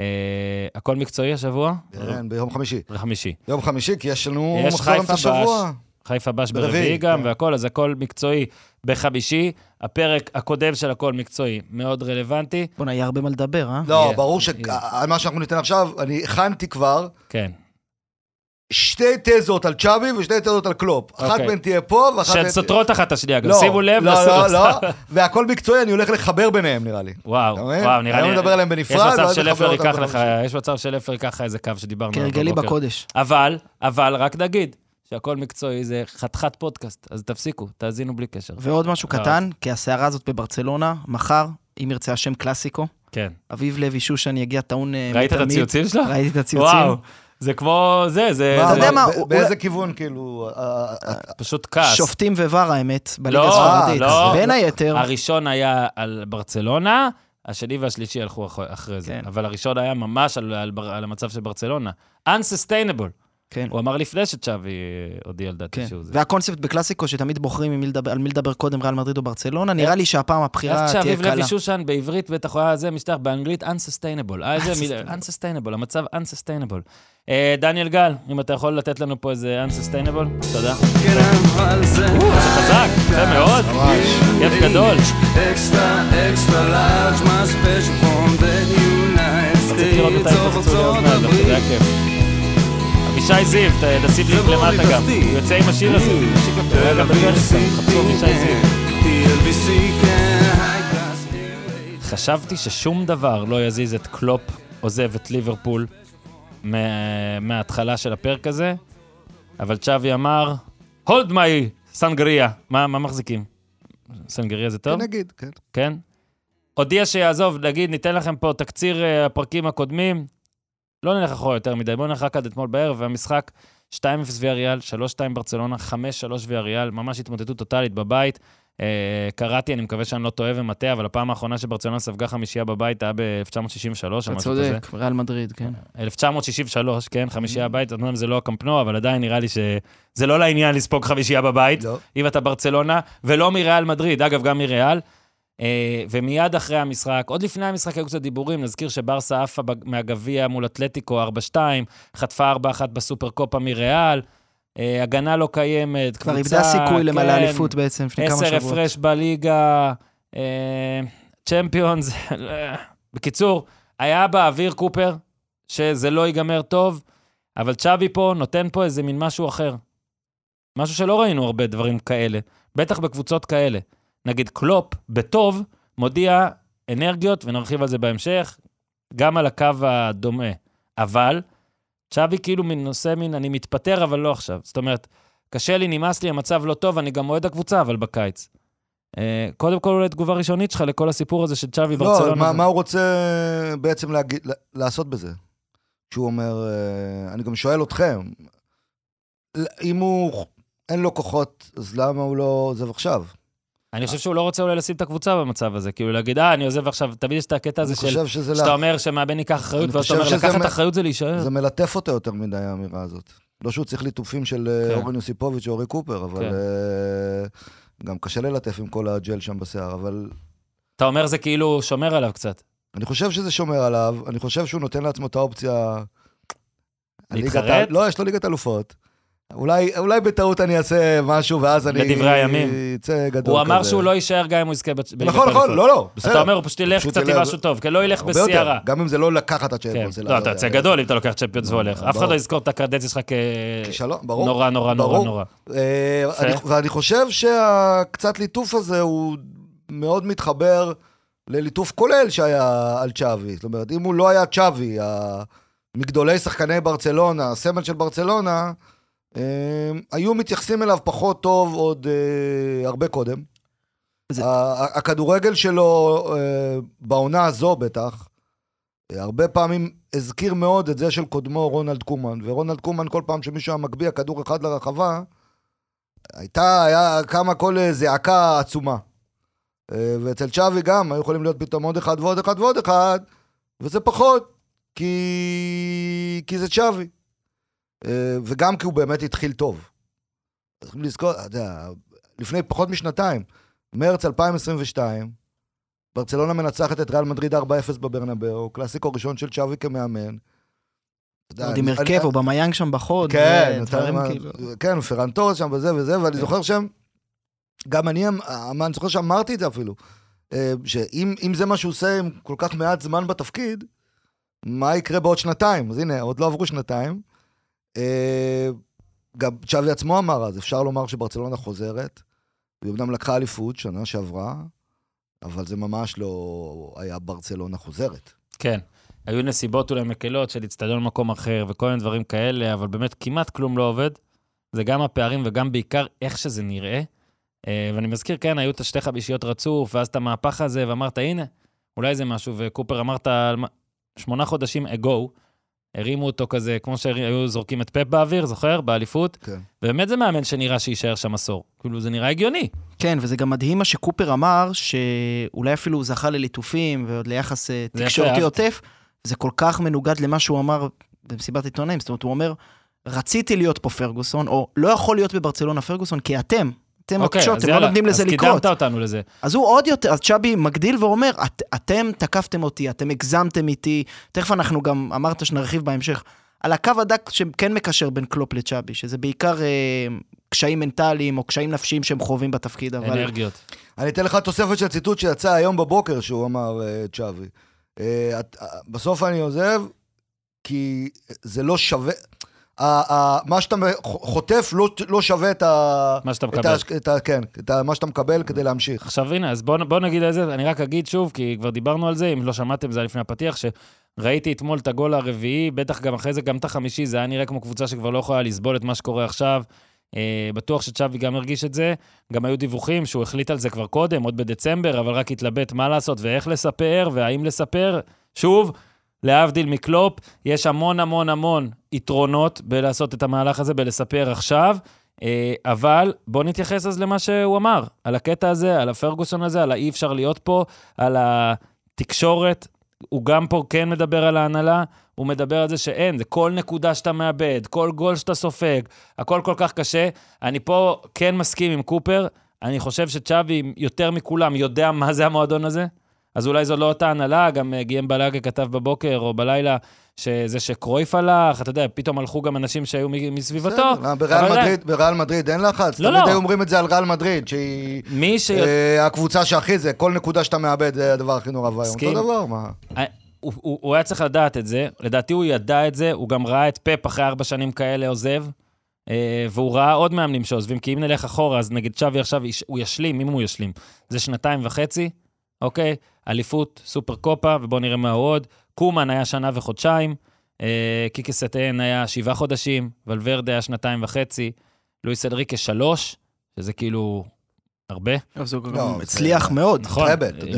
אה, הכל מקצועי השבוע? כן, ביום חמישי. חמישי. יום חמישי, כי יש לנו יש מחזור חיפה אמצע שבוע. חיפה בש ברביעי, גם, כן. והכל, אז הכל מקצועי בחמישי. הפרק הקודם של הכל מקצועי מאוד רלוונטי. בוא'נה, יהיה הרבה מה לדבר, אה? לא, יהיה, ברור. שעל מה שאנחנו ניתן עכשיו, אני הכנתי כבר כן. שתי תזות על צ'אבי ושתי תזות על קלופ. אחת אוקיי. מהן תהיה פה ואחת שהן. סותרות אחת את השנייה, גם לא, שימו לב. לא, לא, לא, והכל מקצועי, אני הולך לחבר ביניהם, נראה לי. וואו? וואו, נראה לי... היום נדבר עליהם יש בנפרד, מצב ואז של נחבר אפר אותם ייקח לך. יש מצב של אפר ייקח לך איזה קו שדיברנו עליו כהרגלי. בקודש. אבל, אבל, רק נגיד שהכל מקצועי זה חתיכת פודקאסט, אז תפסיקו, תאזינו בלי קשר. ועוד משהו קרה. קטן, כי הסערה הזאת בברצלונה, מחר, אם ירצה השם קלאסיקו, כן. אביב לוי שושן יגיע טעון אה, ראית את מתמיד. הציוצים שלו? ראיתי את הציוצים. וואו, זה כמו זה, זה אתה יודע מה, באיזה כיוון, כאילו... אה, אה, פשוט כעס. שופטים ובר האמת, בליגה לא, הספרדית. לא. בין היתר, הראשון היה על ברצלונה, השני והשלישי הלכו אח- אחרי זה. כן. אבל הראשון היה ממש על, על, בר- על המצב של ברצלונה. Unsustainable. כן. הוא אמר לפני שצ'אבי אה, הודיע לדעתי כן. שהוא זה. והקונספט בקלאסיקו, שתמיד בוחרים עם מי לדבר- על מי לדבר קודם, ריאל מדריד או ברצלונה, נראה לי שהפעם הבחירה תהיה קלה. לוי שושן בעברית בטח הוא היה זה משטח, באנגלית Unsustainable. אה, איזה מילה, Unsustainable, המצב Unsustainable. אה, דניאל גל, אם אתה יכול לתת לנו פה איזה Unsustainable, תודה. זה זה חזק, יפה מאוד, כיף גדול. large, my special from the מעניין לראות מתי יקפצו לי אבישי זיו, תשים לינק למטה גם. הוא יוצא עם השיר הזה, הוא משיק אותו, הוא היה גם בגרסטון, חפשו אבישי זיו. חשבתי ששום דבר לא יזיז את קלופ עוזב את ליברפול מה- מההתחלה של הפרק הזה, אבל צ'אבי אמר, הולד מי סנגריה. מה מה מחזיקים? סנגריה זה טוב? כן, נגיד, כן. כן? הודיע שיעזוב, נגיד, ניתן לכם פה תקציר אה, הפרקים הקודמים. לא נלך אחורה יותר מדי, בואו נלך רק עד אתמול בערב, והמשחק 2-0 ויה ריאל, 3-2 ברצלונה, 5-3 ויה ריאל, ממש התמוטטות טוטאלית בבית. אה, קראתי, אני מקווה שאני לא טועה ומטעה, אבל הפעם האחרונה שברצלונה ספגה חמישייה בבית היה ב-1963 או אתה משהו כזה. צודק, ריאל מדריד, כן. 1963, כן, חמישייה בבית, אומנם זה לא הקמפנו, אבל עדיין נראה לי שזה לא לעניין לספוג חמישייה בבית. לא. אם אתה ברצלונה, ולא מריאל מדריד, אגב, גם מריאל. אה, ומיד אחרי המשחק, עוד לפני המשחק היו קצת דיבורים, נזכיר שברסה עפה מהגביע מול אתלטיקו 4-2, חטפה 4-1 בסופר קופה מריאל, אה, הגנה לא קיימת, כבר קבוצה, איבדה סיכוי למלא כן, אליפות בעצם לפני כמה שבועות. הפרש בליגה, אה, צ'מפיונס. בקיצור, היה באוויר קופר, שזה לא ייגמר טוב, אבל צ'אבי פה נותן פה איזה מין משהו אחר. משהו שלא ראינו הרבה דברים כאלה, בטח בקבוצות כאלה. נגיד קלופ, בטוב, מודיע אנרגיות, ונרחיב על זה בהמשך, גם על הקו הדומה. אבל, צ'אבי כאילו מין נושא מין, אני מתפטר, אבל לא עכשיו. זאת אומרת, קשה לי, נמאס לי, המצב לא טוב, אני גם אוהד הקבוצה, אבל בקיץ. אה, קודם כל, אולי תגובה ראשונית שלך לכל הסיפור הזה של צ'אבי לא, ברצלונה. מה, מה הוא רוצה בעצם להגיד, לעשות בזה? כשהוא אומר, אה, אני גם שואל אתכם, אם הוא, אין לו כוחות, אז למה הוא לא עוזב עכשיו? אני חושב שהוא לא רוצה אולי לשים את הקבוצה במצב הזה, כאילו להגיד, אה, אני עוזב עכשיו, תמיד יש את הקטע הזה של, שאתה אומר שמאמן ייקח אחריות, אני ואז אתה חושב אומר, לקחת אחריות זה להישאר. זה מלטף אותו יותר מדי, האמירה הזאת. לא שהוא צריך ליטופים של אה, כן. אורן יוסיפוביץ' או אורי קופר, אבל כן. אה, גם קשה ללטף עם כל הג'ל שם בשיער, אבל אתה אומר זה כאילו שומר עליו קצת. אני חושב שזה שומר עליו, אני חושב שהוא נותן לעצמו את האופציה... להתחרט? לא, יש לו ליגת אלופות. אולי, אולי בטעות אני אעשה משהו, ואז אני... לדברי הימים. יצא גדול הוא כזה. אמר שהוא לא יישאר גם אם הוא יזכה בליגת נכון, נכון, לא, לא, בסדר. אתה אומר, הוא פשוט ילך קצת עם משהו טוב, כי לא ילך בשיא הרע. גם אם זה לא לקחת את כן. צ'מפיונס. לא, אתה יוצא גדול אם אתה לוקח צ'מפיונס והולך. אף אחד. לא יזכור את הקרדנציה שלך. כנורא, נורא, נורא. נורא. אה, ואני חושב שהקצת ליטוף הזה הוא מאוד מתחבר לליטוף כולל שהיה על צ'אבי. זאת אומרת, אם הוא לא היה צ'אבי, מגדולי שחקני ברצלונה, הסמל של ברצלונה, היו מתייחסים אליו פחות טוב עוד אה, הרבה קודם. הכדורגל שלו, אה, בעונה הזו בטח, אה, הרבה פעמים הזכיר מאוד את זה של קודמו רונלד קומן, ורונלד קומן כל פעם שמישהו היה מגביה כדור אחד לרחבה, הייתה, היה קמה כל זעקה עצומה. ואצל צ'אבי גם, היו יכולים להיות פתאום עוד אחד ועוד אחד ועוד אחד, וזה פחות, כי, כי זה צ'אבי. אה, וגם כי הוא באמת התחיל טוב. צריכים לזכור, אתה יודע, לפני פחות משנתיים, מרץ 2022, ברצלונה מנצחת את ריאל מדריד 4-0 בברנבאו, קלאסיקו ראשון של צ'אבי כמאמן. עוד עם הרכב, או במיאנג שם בחוד. כן, ודברים אתה- כאילו. כן, פרן תורס שם וזה וזה, ואני כן. זוכר שם, גם אני, אני זוכר שאמרתי את זה אפילו, אה, שאם אם זה מה שהוא עושה עם כל כך מעט זמן בתפקיד, מה יקרה בעוד שנתיים? אז הנה, עוד לא עברו שנתיים. אה, גם צ'אבי עצמו אמר אז, אפשר לומר שברצלונה חוזרת, היא אמנם לקחה אליפות שנה שעברה, אבל זה ממש לא היה ברצלונה חוזרת. כן. היו נסיבות אולי מקלות של אצטדיון במקום אחר וכל מיני דברים כאלה, אבל באמת כמעט כלום לא עובד. זה גם הפערים וגם בעיקר איך שזה נראה. אה, ואני מזכיר, כן, היו את השתי חמישיות רצוף, ואז את המהפך הזה, ואמרת, הנה, אולי זה משהו, וקופר אמרת, שמונה חודשים ago, הרימו אותו כזה, כמו שהיו זורקים את פפ באוויר, זוכר? באליפות. כן. ובאמת זה מאמן שנראה שיישאר שם עשור. כאילו, זה נראה הגיוני. כן, וזה גם מדהים מה שקופר אמר, שאולי אפילו הוא זכה לליטופים ועוד ליחס אה, תקשורתי אהבתי. עוטף, זה כל כך מנוגד למה שהוא אמר במסיבת עיתונאים. זאת אומרת, הוא אומר, רציתי להיות פה פרגוסון, או לא יכול להיות בברצלונה פרגוסון, כי אתם, אתם אוקיי, הקשות, אז אתם לא נותנים לזה אז לקרות. קידמת אותנו לזה. אז הוא עוד יותר, אז צ'אבי מגדיל ואומר, את, אתם תקפתם אותי, אתם הגזמתם איתי, תכף אנחנו גם, אמרת שנרחיב בהמשך, על הקו הדק שכן מקשר בין קלופ לצ'אבי, שזה בעיקר אה, קשיים מנטליים או קשיים נפשיים שהם חווים בתפקיד, אבל... אנרגיות. אני אתן לך תוספת של ציטוט שיצא היום בבוקר, שהוא אמר, אה, צ'אבי. אה, את- אה, בסוף אני עוזב, כי זה לא שווה... מה שאתה חוטף לא, לא שווה את ה... מה שאתה את מקבל. ה, את ה, כן, את ה, מה שאתה מקבל כדי להמשיך. עכשיו הנה, אז בואו בוא נגיד על זה, אני רק אגיד שוב, כי כבר דיברנו על זה, אם לא שמעתם, זה לפני הפתיח, שראיתי אתמול את הגול הרביעי, בטח גם אחרי זה, גם את החמישי, זה היה נראה כמו קבוצה שכבר לא יכולה לסבול את מה שקורה עכשיו. אה, בטוח שצ'אבי גם הרגיש את זה. גם היו דיווחים שהוא החליט על זה כבר קודם, עוד בדצמבר, אבל רק התלבט מה לעשות ואיך לספר והאם לספר. שוב, להבדיל מקלופ, יש המון המון המון יתרונות בלעשות את המהלך הזה, בלספר עכשיו. אה, אבל בואו נתייחס אז למה שהוא אמר, על הקטע הזה, על הפרגוסון הזה, על האי אפשר להיות פה, על התקשורת. הוא גם פה כן מדבר על ההנהלה, הוא מדבר על זה שאין, זה כל נקודה שאתה מאבד, כל גול שאתה סופג, הכל כל כך קשה. אני פה כן מסכים עם קופר, אני חושב שצ'אבי יותר מכולם יודע מה זה המועדון הזה. אז אולי זו לא אותה הנהלה, גם אה, גיאם בלאגה כתב בבוקר או בלילה, שזה שקרויף הלך, אתה יודע, פתאום הלכו גם אנשים שהיו מסביבתו. בסדר, אה, בריאל מדריד, בריאל מדריד אין לחץ. לא, תמיד לא. היו אומרים את זה על ריאל מדריד, שהיא מי ש... אה, הקבוצה שהכי זה, כל נקודה שאתה מאבד זה הדבר הכי נורא ואיום. אותו דבר, מה? הוא, הוא, הוא היה צריך לדעת את זה, לדעתי הוא ידע את זה, הוא גם ראה את פפ אחרי ארבע שנים כאלה עוזב, אה, והוא ראה עוד מאמנים שעוזבים, כי אם נלך אחורה, אז נגיד שווי עכשיו, הוא ישלים, אם הוא ישלים, זה שנתיים וחצי, אוקיי? אליפות, סופר קופה, ובואו נראה מה הוא עוד. קומן היה שנה וחודשיים, אה, קיקי סטיין היה שבעה חודשים, ולוורדה היה שנתיים וחצי, לואיס אנריקה שלוש, שזה כאילו הרבה. לא, הצליח מאוד. נכון.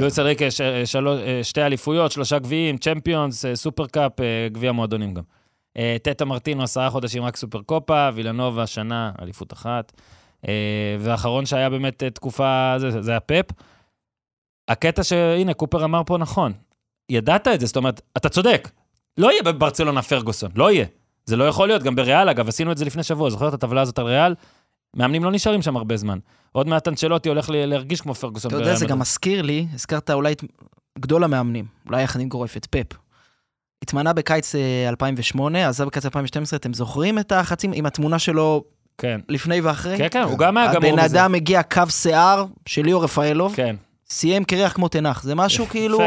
לואיס ש- שלוש- אה, שתי אליפויות, שלושה גביעים, צ'מפיונס, אה, super cup, אה, גביע מועדונים גם. אה, טטה מרטינו, עשרה חודשים רק סופר קופה, וילנובה, שנה, אליפות אחת. אה, והאחרון שהיה באמת אה, תקופה, זה, זה היה פפ. הקטע שהנה, קופר אמר פה נכון. ידעת את זה, זאת אומרת, אתה צודק. לא יהיה בברצלונה פרגוסון, לא יהיה. זה לא יכול להיות, גם בריאל, אגב, עשינו את זה לפני שבוע, זוכר את הטבלה הזאת על ריאל? מאמנים לא נשארים שם הרבה זמן. עוד מעט אנצ'לוטי הולך להרגיש כמו פרגוסון אתה יודע, זה גם. מזכיר לי, הזכרת אולי את גדול המאמנים, אולי יחד עם גורף, את פפ. התמנה בקיץ אה, 2008, עזב בקיץ 2012, אתם זוכרים את החצים עם התמונה שלו כן. לפני ואחרי? כן, כן, הוא גם היה גמור הבן בזה. אדם הגיע קו שיער של ליאור רפאלוב, כן. סיים קרח כמו תנח, זה משהו כאילו.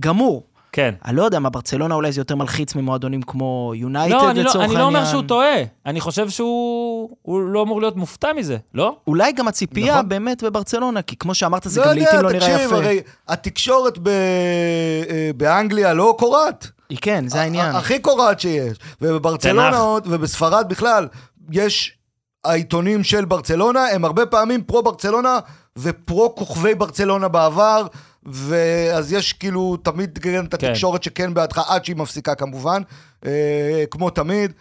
גמור. כן. אני לא יודע מה, ברצלונה אולי זה יותר מלחיץ ממועדונים כמו יונייטד לא, אני לצורך לא, העניין. אני לא אומר שהוא טועה. אני חושב שהוא הוא לא אמור להיות מופתע מזה, לא? אולי גם הציפייה נכון. באמת בברצלונה, כי כמו שאמרת, זה לא גם לעיתים יודע, לא נראה תקשיב, יפה. הרי התקשורת ב- אה, באנגליה לא קורעת. היא כן, זה העניין. הכי קורעת שיש. ובברצלונה. עוד, ובספרד בכלל, יש העיתונים של ברצלונה, הם הרבה פעמים פרו-ברצלונה ופרו כוכבי ברצלונה בעבר, ואז יש כאילו תמיד כן את כן. התקשורת שכן בעדך, עד שהיא מפסיקה כמובן, אה, כמו תמיד.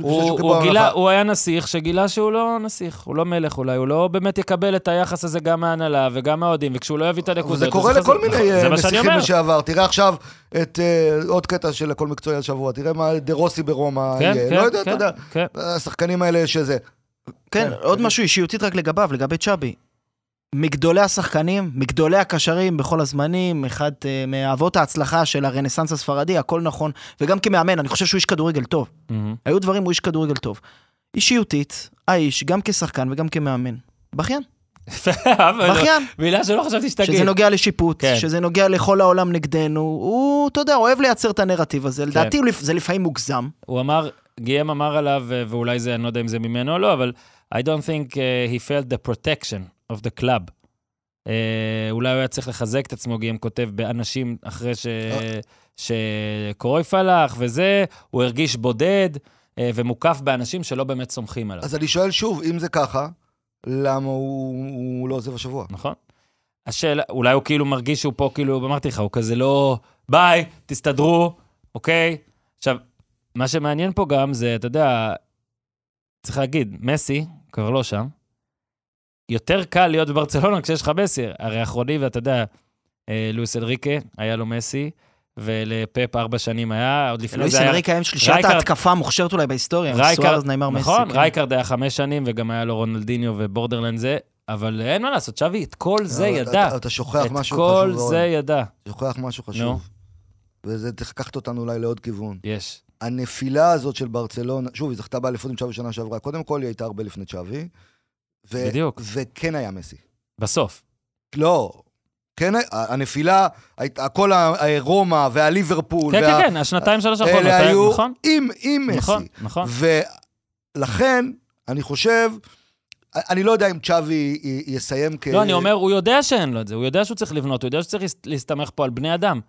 הוא, הוא, גילה. הוא היה נסיך שגילה שהוא לא נסיך, הוא לא מלך אולי, הוא לא באמת יקבל את היחס הזה גם מההנהלה וגם מהאוהדים, וכשהוא לא יביא את הנקודות... אז קורה לכל מיני זה אה, נסיכים. לשעבר. תראה עכשיו את אה, עוד קטע של הכל מקצועי השבוע, תראה מה דה רוסי ברומא כן, יהיה. כן, לא יודע, אתה כן, יודע, כן. השחקנים האלה שזה. כן, כן, עוד כן. משהו אישיותית רק לגביו, לגבי צ'אבי. מגדולי השחקנים, מגדולי הקשרים בכל הזמנים, אחד אה, מאבות ההצלחה של הרנסאנס הספרדי, הכל נכון. וגם כמאמן, אני חושב שהוא איש כדורגל טוב. מהמם. היו דברים, הוא איש כדורגל טוב. אישיותית, האיש, גם כשחקן וגם כמאמן, בכיין. לא- בכיין. מילה שלא חשבתי שתגיד. שזה נוגע לשיפוט, כן. שזה נוגע לכל העולם נגדנו, הוא, אתה יודע, אוהב לייצר את הנרטיב הזה. לדעתי הוא לפ- זה לפעמים מוגזם. הוא אמר, גיאם אמר עליו, אה, ואולי זה, אני לא יודע אם זה ממנו או לא, אבל I don't think uh, he felt the protection of the club. Uh, אולי הוא היה צריך לחזק את עצמו, גיאם כותב, באנשים אחרי ש... שקרויף הלך וזה, הוא הרגיש בודד uh, ומוקף באנשים שלא באמת סומכים עליו, אז אני שואל שוב, אם זה ככה, למה הוא הוא לא עוזב השבוע? נכון? השאלה, אולי הוא כאילו מרגיש שהוא פה, כאילו, אמרתי לך, הוא כזה לא, ביי, תסתדרו, אוקיי? עכשיו, מה שמעניין פה גם זה, אתה יודע, צריך להגיד, מסי, כבר לא שם, יותר קל להיות בברצלונה כשיש לך מסי. הרי האחרוני, ואתה יודע, אה, לואיס אנריקה, היה לו מסי, ולפפ ארבע שנים היה, עוד לפני זה היה... אנריקה הם שלישת ההתקפה המוכשרת אולי בהיסטוריה, סוארז, ניימר, מסי. נכון, כן. רייקארד היה חמש שנים, וגם היה לו רונלדיניו ובורדרלנד זה, אבל אין מה לעשות, שווי, את כל זה אבל ידע. אתה- אתה שוכח את משהו כל חשוב מאוד. זה ידע. שוכח משהו. חשוב. וזה לקחת אותנו אולי לעוד כיוון. יש. הנפילה הזאת של ברצלונה, שוב, היא זכתה באליפות עם צ'אבי שנה שעברה. קודם כל, היא הייתה הרבה לפני צ'אבי. ו- בדיוק. וכן היה מסי. בסוף. לא, כן, הנפילה, כל הרומא והליברפול, כן, וה- כן, כן, השנתיים, שלוש האחרונות, אלה היה- היו נכון? עם, עם נכון, מסי. נכון. ולכן, אני חושב, אני לא יודע אם צ'אבי יסיים כ... לא, אני אומר, הוא יודע שאין לו את זה, הוא יודע שהוא צריך לבנות, הוא יודע שצריך להס- להסתמך פה על בני אדם.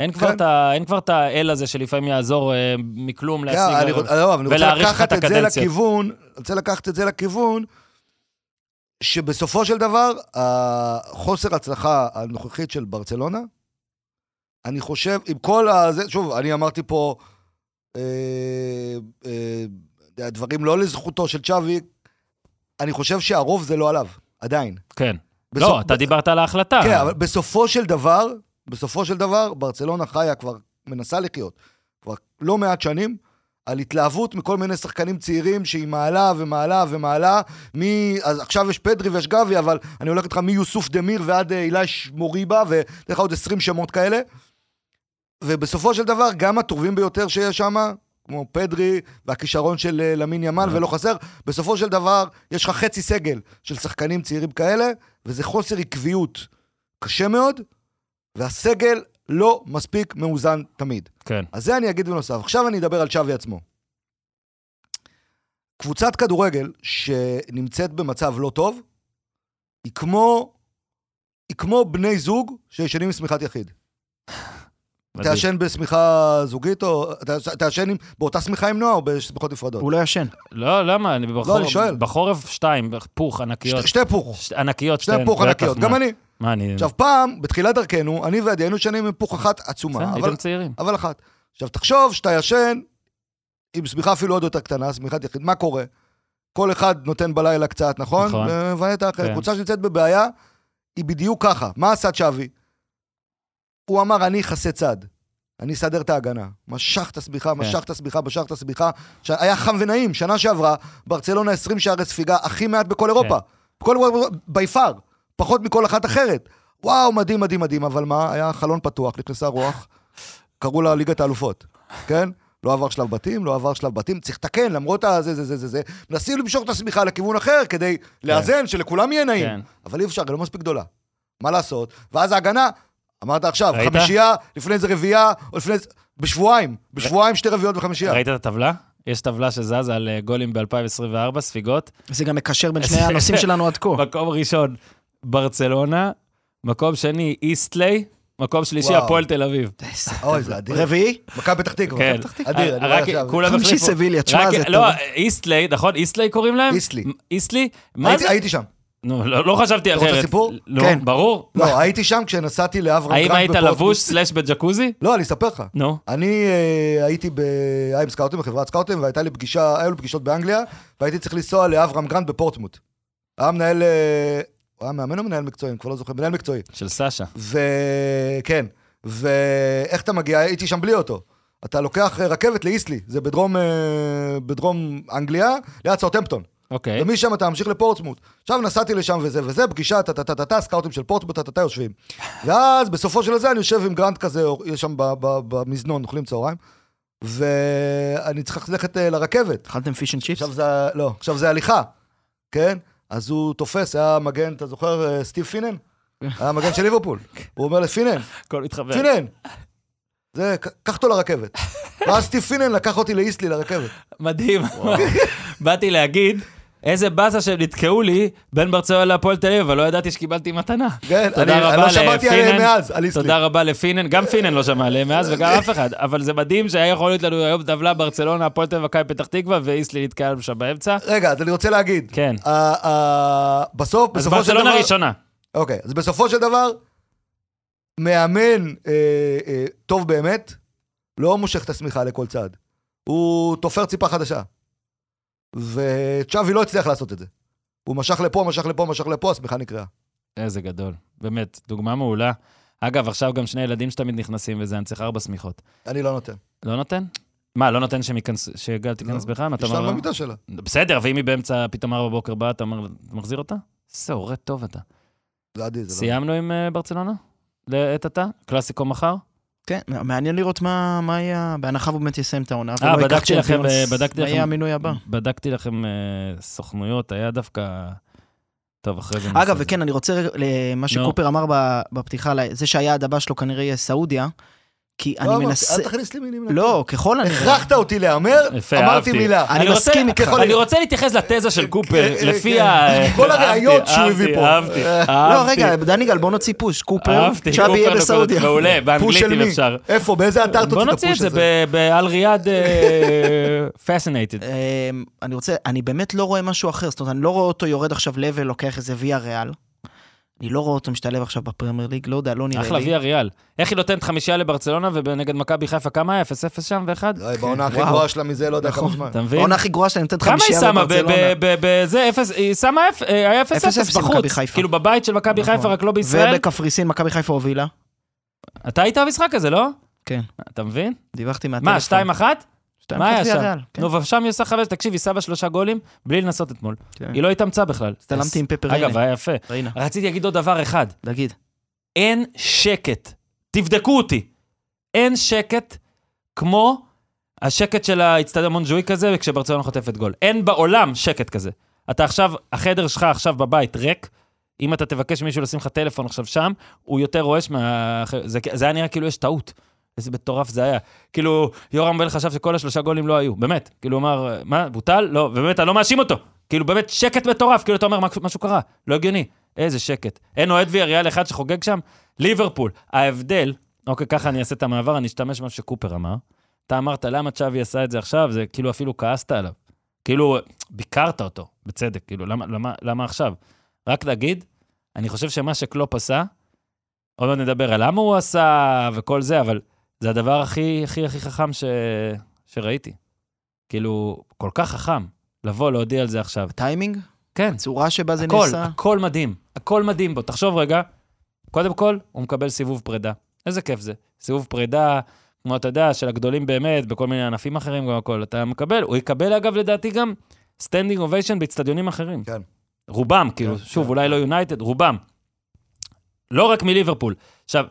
אין כבר כן. את כבר את האל הזה שלפעמים יעזור אה, מכלום כן, להשיג... אני לא, אני רוצה לקחת את את זה הקדנציות. לכיוון, אני רוצה לקחת את זה לכיוון, שבסופו של דבר, החוסר הצלחה הנוכחית של ברצלונה, אני חושב, עם כל הזה, שוב, אני אמרתי פה אה, אה, דברים לא לזכותו של צ'אבי, אני חושב שהרוב זה לא עליו, עדיין. כן. בסוף- לא, אתה דיברת על ההחלטה. כן, אבל בסופו של דבר, בסופו של דבר, ברצלונה חיה כבר, מנסה לחיות, כבר לא מעט שנים, על התלהבות מכל מיני שחקנים צעירים שהיא מעלה ומעלה ומעלה, מ... אז עכשיו יש פדרי ויש גבי, אבל אני הולך איתך מיוסוף דמיר ועד אה, אילש מוריבה, ואתן לך עוד 20 שמות כאלה. ובסופו של דבר, גם הטובים ביותר שיש שם, כמו פדרי והכישרון של אה, למין ימן, ולא חסר, בסופו של דבר, יש לך חצי סגל של שחקנים צעירים כאלה, וזה חוסר עקביות. קשה מאוד, והסגל לא מספיק מאוזן תמיד. כן. אז זה אני אגיד בנוסף. עכשיו אני אדבר על צ'אבי עצמו. קבוצת כדורגל שנמצאת במצב לא טוב, היא כמו, היא כמו בני זוג שישנים עם שמיכת יחיד. ישן בשמיכה זוגית, או עם- באותה שמיכה עם נועה או בשמיכות נפרדות? הוא לא ישן. לא, למה? אני בחורף... אני שואל. בחורף שתיים, פוך, ענקיות. שתי- שתי פוך, ענקיות, שתי פוך ענקיות? גם אני. מה, אני... עכשיו פעם, בתחילת דרכנו, אני ועדי היינו ישנים עם פוך אחת עצומה, בסדר, אבל הייתם צעירים. אבל אחת. עכשיו, תחשוב שאתה ישן עם שמיכה אפילו עוד יותר קטנה, שמיכת יחיד, מה קורה? כל אחד נותן בלילה קצת, נכון? נכון. ומבנה את האחר. כן. קבוצה שנמצאת בבעיה, היא בדיוק ככה. מה עשה צ'אבי? הוא אמר, אני אכסה צד. אני אסדר את ההגנה. משך את השמיכה, כן. משך את השמיכה, משך את השמיכה. ש- היה חם ונעים. שנה שעברה, ברצלונה 20 שערי ספיגה, הכי מעט בכל אירופה. בכל אירופה, בי פאר. פחות מכל אחת אחרת. וואו, מדהים, מדהים, מדהים. אבל מה? היה חלון פתוח, נכנסה רוח. קראו לה ליגת האלופות, כן? לא עבר שלב בתים, לא עבר שלב בתים, צריך לתקן, למרות הזה, זה, זה, זה, זה. מנסים למשוך את השמיכה לכיוון אחר כדי לאזן, שלכולם יהיה נעים. כן. אבל אי אפשר, היא לא מספיק גדולה. מה לעשות? ואז ההגנה, אמרת עכשיו, ראית? חמישייה, לפני זה רביעייה, או לפני זה... בשבועיים, בשבועיים שתי רביעיות וחמישייה. ראית את הטבלה? יש טבלה שזזה על אה, גולים ב-2024, ספיגות. זה גם מקשר בין שני הנושאים [laughs] שלנו עד כה. מקום ראשון, ברצלונה, מקום שני, איסטליי, מקום שלישי. הפועל תל אביב. אוי, זה אדיר. רביעי? מכבי פתח תקווה. כן. אדיר, אני רואה עכשיו. כולם חמישי החליפו. סביליה, תשמע, זה לא, טוב. איסטליי, נכון? איסטליי קוראים להם? הייתי- זה? הייתי שם. נו, לא לא חשבתי אתה רוצה אחרת. סיפור? לא, כן. ברור. לא, הייתי שם כשנסעתי לאברהם האם גרנד היית בפורטמוט. לבוש סלאש בג'קוזי? לא, אני אספר לך. נו. אני אה, הייתי ב... היה עם סקאוטים, בחברת סקאוטים, והייתה לי פגישה, היו לי פגישות באנגליה, והייתי צריך לנסוע לאברהם גרנד בפורטמוט. היה מנהל... אה, הוא היה מאמן או מנהל מקצועי? אני כבר לא זוכר, מנהל מקצועי. של סאשה. וכן, ואיך אתה מגיע? הייתי שם בלי אוטו. אתה לוקח אה, רכבת לאיסטליי, זה בדרום, אה, בדרום אנגליה, ליד סאוטהמפטון. אוקיי. ומשם אתה ממשיך לפורטסמות'. עכשיו נסעתי לשם וזה וזה, פגישה, טה-טה-טה-טה, סקאוטים של פורטסמות', טה-טה-טה יושבים. ואז בסופו של זה אני יושב עם גרנט כזה, יש שם ב- ב- במזנון, אוכלים צהריים, ואני צריך ללכת אה, לרכבת. אכלתם fish and chips? עכשיו זה, לא, עכשיו זה הליכה, כן? אז הוא תופס, היה מגן, אתה זוכר, אה, סטיב פינן? היה מגן של ליברפול. הוא אומר לפינן. פינן, זה, קח אותו לרכבת. ואז סטיב פינן לקח אותי לאיסלי לרכבת. מדהים. [laughs] באתי להגיד, איזה באסה שהם נתקעו לי בין ברצלונה להפועל תל אביב, אבל לא ידעתי שקיבלתי מתנה. כן, אני לא שמעתי עליהם. מאז, על איסלי. תודה רבה לפינן, גם פינן לא שמע עליהם מאז [laughs] וגם אף אחד, אבל זה מדהים שהיה יכול להיות לנו היום טבלה ברצלונה, הפועל תל אביב, מכבי פתח תקווה, ואיסלי נתקע לנו שם באמצע. רגע, אז אני רוצה להגיד. כן. בסוף, אז בסופו של דבר... ברצלונה ראשונה. אוקיי, אז בסופו של דבר, מאמן אה, אה, טוב באמת, לא מושך את השמיכה לכל צד. הוא תופר ציפה חדשה. וצ'אבי לא הצליח לעשות את זה. הוא משך לפה, משך לפה, משך לפה, השמיכה נקרעה. איזה גדול. באמת, דוגמה מעולה. אגב, עכשיו גם שני ילדים שתמיד נכנסים וזה, אני צריך ארבע שמיכות. אני לא נותן. לא נותן? מה, לא נותן שגל תיכנס לא. בכלל? אתה יש אומר לא? במיטה שלה. בסדר, ואם היא באמצע, פתאום ארבע בבוקר באה, אתה אומר, אתה מחזיר אותה? איזה הורה טוב אתה. זה עדי, זה לא... סיימנו עם אה, ברצלונה? לעת עתה? קלאסיקו מחר? כן, מעניין לראות מה מה יהיה, בהנחה הוא באמת יסיים את העונה. אה, ייקח בדקתי לכם, אה, בדקתי מה יהיה לכם- המינוי הבא? בדקתי לכם אה, סוכנויות, היה דווקא טוב, אחרי זה אגב. וכן, אני רוצה למה שקופר אמר בפתיחה, זה שהיעד הבא שלו כנראה יהיה סעודיה, כי לא אני אמרתי, מנסה... אל תכניס לי מילים. לא, ככל הנראה. הכרחת אותי להמר, אמרתי. מילה. אני רוצה- מסכים איתך. אני רוצה להתייחס לתזה של קופר, אה, לפי כן. ה... כל הראיות שהוא הביא פה. אהבתי, לא, אהבתי. רגע, דניגל, בוא נוציא פוש. קופר, צ'אבי יהיה בסעודיה. מעולה, [laughs] באנגלית אם? אפשר. איפה? באיזה אתר בוא תוציא את נוציא את הפוש זה הזה? ב- באל ריאד [laughs] פסינטד. אמ, אני רוצה, אני באמת לא רואה משהו אחר, זאת אומרת, אני לא רואה אותו יורד עכשיו לבל, לוקח איזה ויה ריאל. אני לא רואה אותו משתלב עכשיו בפרמייר ליג, לא יודע, לא נראה אחלה לי. ויה ריאל. איך היא נותנת חמישייה לברצלונה ונגד מכבי חיפה כמה היה? 0-0 שם ואחד? די, בעונה הכי. גרועה שלה מזה, לא יודע כמה נכון. זמן. אתה מבין? העונה הכי גרועה שלה, נותנת כמה היא שמה בזה, היא שמה, אה, היה 0-0 0-0 עם מכבי בחוץ. כאילו בבית של מכבי נכון. חיפה, רק לא בישראל. ובקפריסין, מכבי חיפה הובילה. אתה היית במשחק הזה, לא? כן. אתה מבין? דיווחתי מהטלפון. מה, 2-1? שתיים מה היה שם? כן. נו, ושם היא עושה חמש, תקשיב, היא שמה שלושה גולים בלי לנסות אתמול. כן. היא לא התאמצה בכלל. הצטלמתי עם פפר אגב. היה יפה. רציתי להגיד עוד דבר אחד. תגיד. אין שקט. תבדקו אותי. אין שקט כמו השקט של האיצטדיון מונג'וי כזה, כשברצלונה חוטפת גול. אין בעולם שקט כזה. אתה עכשיו, החדר שלך עכשיו בבית ריק, אם אתה תבקש מישהו לשים לך טלפון עכשיו שם, הוא יותר רועש מה... זה, זה היה נראה כאילו יש טעות. איזה מטורף זה היה. כאילו, יורם בל חשב שכל השלושה גולים לא היו, באמת. כאילו, הוא אמר, מה, בוטל? לא, ובאמת, אני לא מאשים אותו. כאילו, באמת, שקט מטורף, כאילו, אתה אומר, משהו, קרה, לא הגיוני. איזה שקט. אין אוהד ויאריאל אחד שחוגג שם? ליברפול. ההבדל, אוקיי, ככה אני אעשה את המעבר, אני אשתמש במה שקופר אמר. אתה אמרת, למה צ'אבי עשה את זה עכשיו? זה כאילו אפילו כעסת עליו. כאילו, ביקרת אותו, בצדק, כאילו, למה, למה, למה עכשיו? רק להגיד, אני חושב שמה שקלופ עשה, עוד מעט נדבר על למה הוא עשה וכל זה, אבל זה הדבר הכי הכי הכי חכם ש... שראיתי. כאילו, כל כך חכם, לבוא, להודיע על זה עכשיו. טיימינג? כן, צורה שבה זה הכל, נעשה? הכל מדהים, הכל מדהים בו. תחשוב רגע, קודם כל, הוא מקבל סיבוב פרידה. איזה כיף זה. סיבוב פרידה, כמו אתה יודע, של הגדולים באמת, בכל מיני ענפים אחרים, גם הכל. אתה מקבל, הוא יקבל, אגב, לדעתי גם standing ovation באצטדיונים אחרים. כן. רובם, כאילו, כן, שוב, כן. אולי לא יונייטד, רובם. לא רק מליברפול. עכשיו,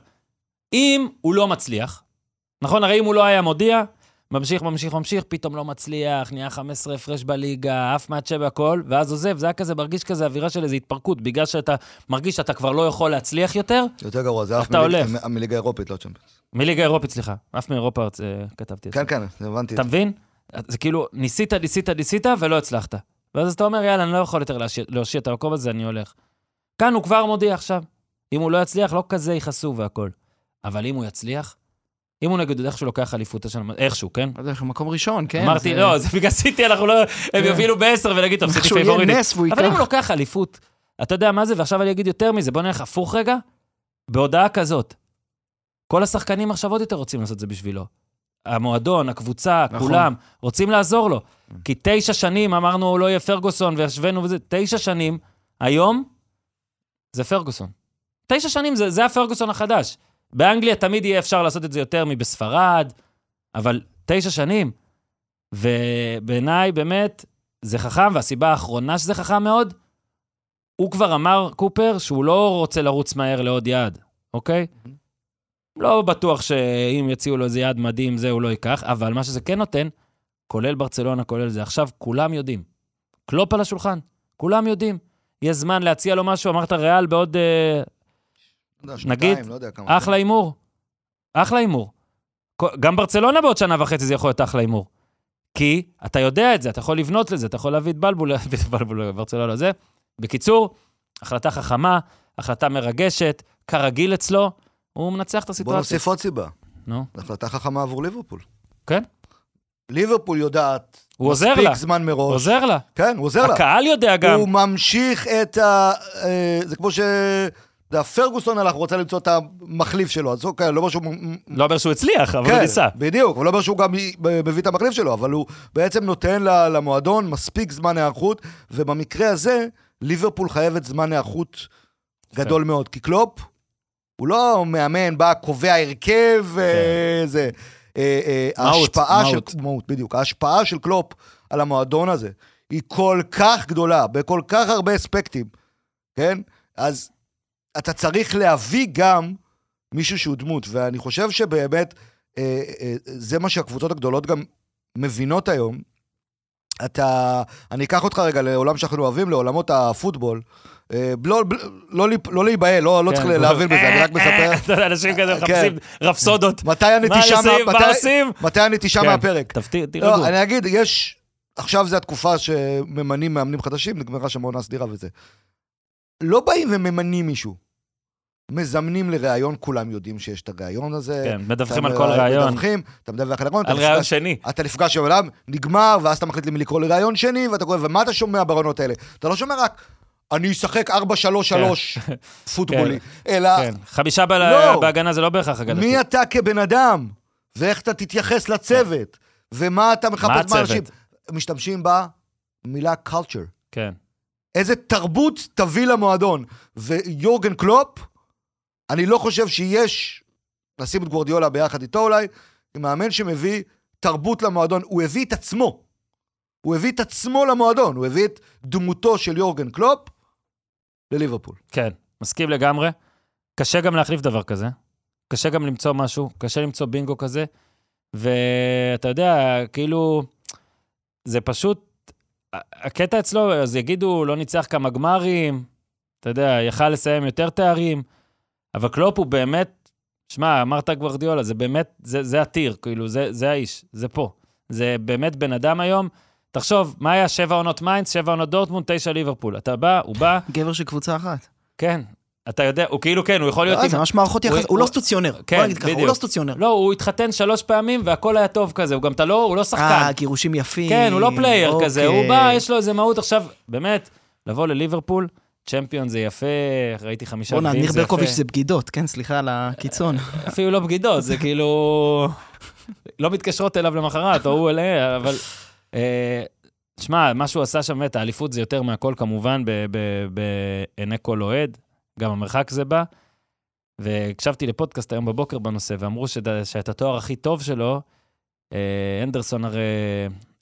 אם הוא לא מצליח, נכון, הרי אם הוא לא היה מודיע, ממשיך, ממשיך, ממשיך, פתאום לא מצליח, נהיה 15 הפרש בליגה, עף מהצ'ה והכל, ואז עוזב, זה היה כזה, מרגיש כזה אווירה של איזו התפרקות, בגלל שאתה מרגיש שאתה כבר לא יכול להצליח יותר, יותר גרוע, זה אתה הולך? מליגה- אירופית, לא צ'מפיונס. מליגה אירופית, סליחה, אף מאירופה אה, כתבתי את זה. כן, כן, הבנתי. אתה מבין? זה כאילו, ניסית, ניסית, ניסית, ולא הצלחת. ואז אתה אומר, יאללה, אני לא יכול יותר להושיע את המקום הזה, אני הולך. כאן הוא כבר מודיע עכשיו. אם הוא לא יצליח, לא כזה יכעסו והכל. אבל אם הוא יצליח, אם הוא נגיד איכשהו לוקח אליפות השנה, איכשהו, כן? לא יודע, מקום ראשון, כן. אמרתי, זה- לא, זה בגלל סיטי, אנחנו לא... הם כן. יובילו בעשר ונגיד, טוב, סיטי והוא אבל אם הוא. לוקח אליפות, אתה יודע מה זה? ועכשיו אני אגיד יותר מזה, בוא נלך הפוך רגע. בהודעה כזאת, כל השחקנים עכשיו עוד יותר רוצים לעשות את זה בשבילו. המועדון, הקבוצה, נכון. כולם, רוצים לעזור לו. כי תשע שנים אמרנו, לא יהיה פרגוסון, והשווינו וזה, תשע שנים, היום זה פרגוסון. תשע שנים זה, זה הפרגוסון החדש. באנגליה תמיד יהיה אפשר לעשות את זה יותר מבספרד, אבל תשע שנים. ובעיניי, באמת, זה חכם, והסיבה האחרונה שזה חכם מאוד, הוא כבר אמר, קופר, שהוא לא רוצה לרוץ מהר לעוד יעד, אוקיי? לא בטוח שאם יציעו לו איזה יעד מדהים, זה הוא לא ייקח, אבל מה שזה כן נותן, כולל ברצלונה, כולל זה, עכשיו כולם יודעים. קלופ על השולחן, כולם יודעים. יש זמן להציע לו משהו, אמרת ריאל בעוד... יודע, נגיד, לא יודע כמה. אחלה הימור. אחלה הימור. גם ברצלונה בעוד שנה וחצי זה יכול להיות אחלה הימור. כי אתה יודע את זה, אתה יכול לבנות לזה, אתה יכול להביא את בלבול, [laughs] את בלבול, ברצלונה זה. בקיצור, החלטה חכמה, החלטה מרגשת, כרגיל אצלו, הוא מנצח את בוא הסיטואציה. נוסיף עוד סיבה. נו, החלטה חכמה עבור ליברפול. כן. ליברפול יודעת, הוא עוזר מספיק לה, זמן מראש. עוזר לה. כן, הוא עוזר לה. הקהל יודע גם. הוא ממשיך את ה... אה, זה כמו זה הפרגוסון הלך, הוא רוצה למצוא את המחליף שלו, אז אוקיי, לא אומר שהוא... לא אומר שהוא הצליח, אבל הוא כן, ניסה. בדיוק, אבל לא אומר שהוא גם מביא את המחליף שלו, אבל הוא בעצם נותן למועדון מספיק זמן היערכות, ובמקרה הזה, ליברפול חייבת זמן היערכות גדול מאוד, כי קלופ, הוא לא מאמן, בא, קובע הרכב, אה, זה... אה, אה, כן. ההשפעה מהות. של... מהות, בדיוק. ההשפעה של קלופ על המועדון הזה היא כל כך גדולה, בכל כך הרבה אספקטים, כן? אז אתה צריך להביא גם מישהו שהוא דמות, ואני חושב שבאמת אה, אה, זה מה שהקבוצות הגדולות גם מבינות היום, אתה... אני אקח אותך רגע לעולם שאנחנו אוהבים, לעולמות הפוטבול. אה, לא, לא, להיפ- לא להיבהל, לא, לא כן, צריך להבין בזה, אני רק מספר. [laughs] אתה יודע, אנשים כזה כן. מחפשים רפסודות. מתי הנטישה... מה? מה- עושים? מתי הנטישה כן. מהפרק? תירגעו. לא, אני אגיד, יש... עכשיו זו התקופה שממנים מאמנים חדשים, נגמרה שם עונה סדירה וזה. לא באים וממנים מישהו. מזמנים לראיון, כולם יודעים שיש את הראיון הזה. כן, מדווחים על כל ראיון. מדווחים, אתה מדווח על הראיון. אתה על ראיון שני. אתה נפגש עם אדם, נגמר, ואז אתה מחליט למי לקרוא לראיון שני, ואתה קורא, ומה אתה שומע ברעיונות האלה? אתה לא שומע רק, אני אשחק 4-3-3 [laughs] פוטבולי, אלא כן. חמישה לא. בהגנה זה לא בהכרח אגדתי. מי אתה כבן אדם, ואיך אתה תתייחס לצוות, ומה אתה מחפש? מאנשים. משתמשים במילה culture. כן. איזה תרבות תביא למועדון. ויורגן קלופ, אני לא חושב שיש, לשים את גוורדיולה ביחד איתו אולי, מאמן שמביא תרבות למועדון. הוא הביא את עצמו. הוא הביא את עצמו למועדון. הוא הביא את דמותו של יורגן קלופ לליברפול. כן, מסכים לגמרי. קשה גם להחליף דבר כזה. קשה גם למצוא משהו, קשה למצוא בינגו כזה. ואתה יודע, כאילו, זה פשוט, הקטע אצלו, אז יגידו, לא ניצח כמה גמרים, אתה יודע, יכל לסיים יותר תארים, אבל קלופ הוא באמת, שמע, אמרת גוורדיולה, זה באמת, זה, זה ה tier, כאילו, זה, זה האיש, זה פה. זה באמת בן אדם היום. תחשוב, מה היה שבע עונות מיינץ, שבע עונות דורטמונד, תשע ליברפול. אתה בא, הוא בא, גבר של קבוצה אחת. כן, אתה יודע, הוא כאילו כן, הוא יכול להיות... לא, זה ממש מערכות יחס, הוא לא סטוצიონר. כן, בוא נגיד ככה, הוא בדיוק. לא סטוציונר. לא, הוא התחתן שלוש פעמים והכל היה טוב כזה, הוא גם, אתה לא, הוא לא שחקן. אה, גירושים יפים. כן, הוא לא פלייר כזה, הוא אוקיי. בא, יש לו איזה מהות. עכשיו, באמת, לבוא לליברפול, צ'מפיון זה יפה, ראיתי חמישה בואנה, גביעים ניר זה יפה. ברקוביץ' זה בגידות, כן, סליחה על הקיצון. [laughs] אפילו לא בגידות, זה כאילו... לא מתקשרות אליו למחרת, או הוא אליה, אבל... אה, שמע, מה שהוא עשה שם, באמת, האליפות זה יותר מהכל כמובן בעיני כל אוהד, גם המרחק זה בא. והקשבתי לפודקאסט היום בבוקר בנושא, ואמרו שאת התואר הכי טוב שלו, אה, אנדרסון הרי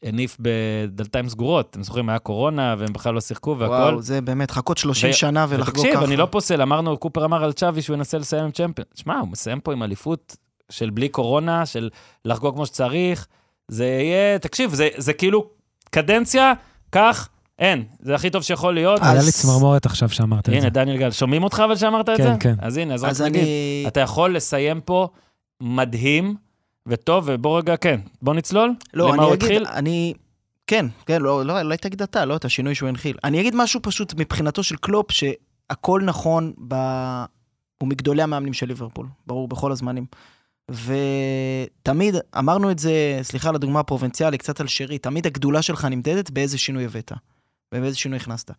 הניף בדלתיים סגורות. אתם זוכרים, היה קורונה, והם בכלל לא שיחקו והכל. וואו, זה באמת, חכות 30 ו- שנה ולחגוג ככה. ותקשיב, אני לא פוסל, אמרנו, קופר אמר על צ'אבי שהוא ינסה לסיים עם צ'מפיון. שמע, הוא מסיים פה עם אליפות של בלי קורונה, של לחגוג כמו שצריך. זה יהיה, תקשיב, זה, זה כאילו קדנציה, כך, אין. זה הכי טוב שיכול להיות. היה לי צמרמורת עכשיו שאמרת את זה. הנה, דניאל גל, שומעים אותך אבל שאמרת את כן, זה? כן. אז הנה, אז רק נגיד. אתה יכול לסיים פה מדהים וטוב, ובוא רגע, כן, בוא נצלול. לא, למה הוא אני אגיד, התחיל? אני... כן, כן, לא, לא, אולי תגיד אתה, לא, את השינוי שהוא הנחיל. אני אגיד משהו פשוט מבחינתו של קלופ, שהכל נכון ב... הוא מגדולי המאמנים של ליברפול, ברור, בכל הזמנים. ותמיד, אמרנו את זה, סליחה על הדוגמה הפרובינציאלית, קצת על שרי, תמיד הגדולה שלך נמדדת באיזה שינוי הבאת, ובאיזה שינוי הכנסת.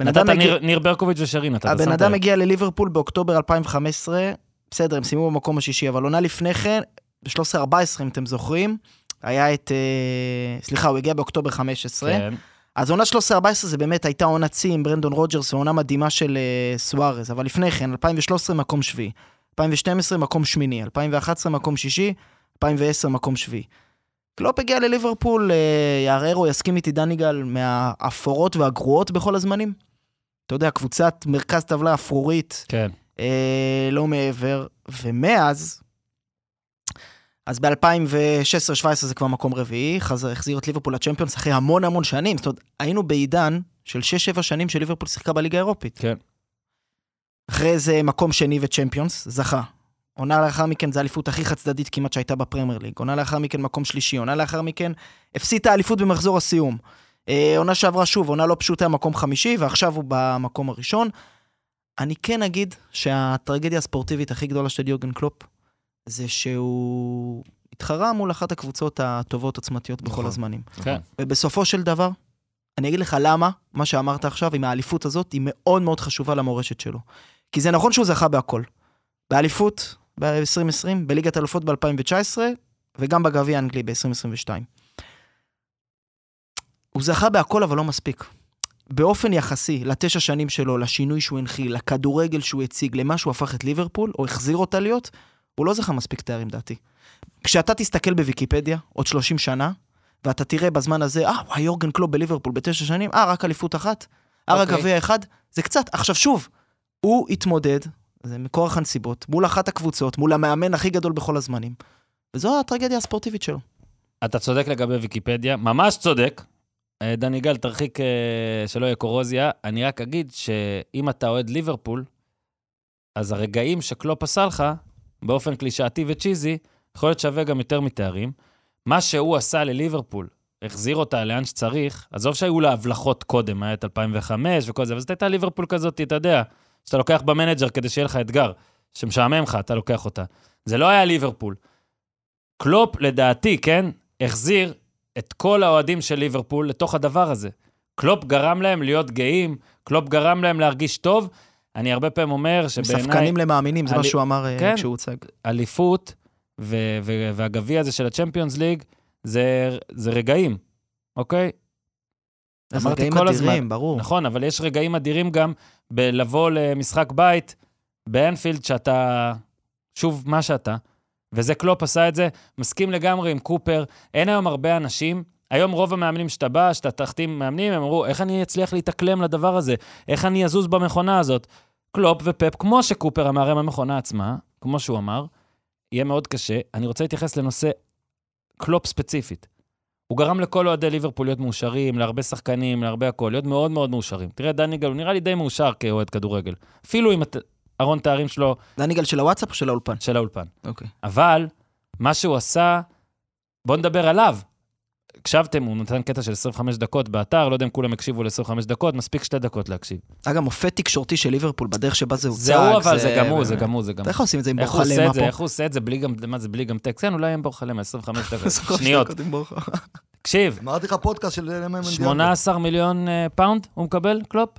נתת מגיע- ניר- ניר ברקוביץ' ושרין, אתה הבן אדם לב. הגיע לליברפול באוקטובר 2015, בסדר, הם סיימו במקום השישי, אבל עונה לפני כן, ב-13-14, אם אתם זוכרים, היה את... אה, סליחה, הוא הגיע באוקטובר 15. כן, אז עונה 13-14 זה באמת הייתה עונת שיא עם ברנדון רוג'רס ועונה מדהימה של אה, סוארז, אבל לפני כן, 2013 מקום שביעי, 2012 מקום שמיני, 2011 מקום שישי, 2010 מקום שביעי. קלופ הגיע לליברפול, אה, יערער או יסכים איתי דניגל, מהאפורות והגרועות בכל הזמנים. אתה יודע, קבוצת מרכז טבלה אפרורית, כן. אה, לא מעבר, ומאז, אז ב-2016-2017 זה כבר מקום רביעי, חזר, החזיר את ליברפול לצ'מפיונס אחרי המון המון שנים, זאת אומרת, היינו בעידן של 6-7 שנים שליברפול שיחקה בליגה האירופית. כן. אחרי זה מקום שני וצ'מפיונס, זכה. עונה לאחר מכן זו האליפות הכי חד צדדית כמעט שהייתה בפרמייר ליג. עונה לאחר מכן מקום שלישי, עונה לאחר מכן הפסיד את האליפות במחזור הסיום. אה, עונה שעברה שוב, עונה לא פשוטה, מקום חמישי, ועכשיו הוא במקום הראשון. אני כן אגיד שהטרגדיה הספורטיבית הכי גדולה של יורגן קלופ, זה שהוא התחרה מול אחת הקבוצות הטובות עוצמתיות בכל נכון. הזמנים. כן. ובסופו של דבר, אני אגיד לך למה, מה שאמרת עכשיו עם האליפות הזאת, היא מאוד מאוד חשובה למורשת שלו. כי זה נכון שהוא זכה בהכל. באליפות ב-2020, בליגת אלופות ב-2019, וגם בגביע האנגלי ב-2022. הוא זכה בהכל, אבל לא מספיק. באופן יחסי לתשע שנים שלו, לשינוי שהוא הנחיל, לכדורגל שהוא הציג, למה שהוא הפך את ליברפול, או החזיר אותה להיות, הוא לא זכה מספיק תארים, דעתי. כשאתה תסתכל בוויקיפדיה, עוד 30 שנה, ואתה תראה בזמן הזה, אה, וואי, יורגן קלופ בליברפול בתשע שנים, אה, רק אליפות אחת, אה, רק אוקיי. גביע אחד, זה קצת. עכשיו שוב, הוא התמודד, זה מכורח הנסיבות, מול אחת הקבוצות, מול המאמן הכי גדול בכל הזמנים. וזו הטרגדיה הספורטיבית שלו. אתה צודק לגבי ויקיפדיה, ממש צודק, אה, דני גל, תרחיק אה, שלא יהיה קורוזיה. אני רק אגיד שאם אתה אוהד ליברפול, אז הרגעים שקלופ עשה לך, באופן קלישאתי וצ'יזי, יכול להיות שווה גם יותר מתארים. מה שהוא עשה לליברפול, החזיר אותה לאן שצריך, עזוב שהיו לה הבלחות קודם, היה את 2005 וכל זה, אבל זאת הייתה ליברפול כזאת, אתה יודע, שאתה לוקח ב manager כדי שיהיה לך אתגר, שמשעמם לך, אתה לוקח אותה. זה לא היה ליברפול. קלופ, לדעתי, כן, החזיר את כל האוהדים של ליברפול לתוך הדבר הזה. קלופ גרם להם להיות גאים, קלופ גרם להם להרגיש טוב. אני הרבה פעמים אומר שבעיניי... מספקנים למאמינים, זה מה שהוא אמר אה, כן. כשהוא הוצג. אליפות ו- ו- והגביע הזה של הצ'מפיונס ליג, זה, זה רגעים, אוקיי? אז רגעים הזמן. אדירים, ברור. נכון, אבל יש רגעים אדירים גם בלבוא למשחק בית באנפילד, שאתה, שוב, מה שאתה, וזה קלופ עשה את זה, מסכים לגמרי עם קופר. אין היום הרבה אנשים, היום רוב המאמנים שאתה בא, שאתה תחתים מאמנים, הם אמרו, איך אני אצליח להתאקלם לדבר הזה? איך אני אזוז במכונה הזאת? קלופ ופפ, כמו שקופר אמר, הם המכונה עצמה, כמו שהוא אמר, יהיה מאוד קשה. אני רוצה להתייחס לנושא קלופ ספציפית. הוא גרם לכל אוהדי ליברפול להיות מאושרים, להרבה שחקנים, להרבה הכל, להיות מאוד מאוד מאושרים. תראה, דני גל, הוא נראה לי די מאושר כאוהד כדורגל. אפילו עם ארון תארים שלו, דני גל של הוואטסאפ או של האולפן? של האולפן. אוקיי. אבל, מה שהוא עשה, בואו נדבר עליו. הקשבתם, הוא נתן קטע של 25 דקות באתר, לא יודע אם כולם הקשיבו ל-25 דקות, מספיק שתי דקות להקשיב. אגב, מופת תקשורתי של ליברפול, בדרך שבה זה הוצג. זה הוא, אבל זה גם הוא, זה גם הוא, זה גם הוא. יכול לשים את זה עם איך את זה, פה. איך הוא עושה את זה בלי גם, מה זה, בלי גם טקסט? כן, אולי [laughs] עם 25 דקות. 25 שניות. דקות בורחלמה. תקשיב, אמרתי לך פודקאסט של MMA 18 מיליון אה, פאונד הוא מקבל, קלופ?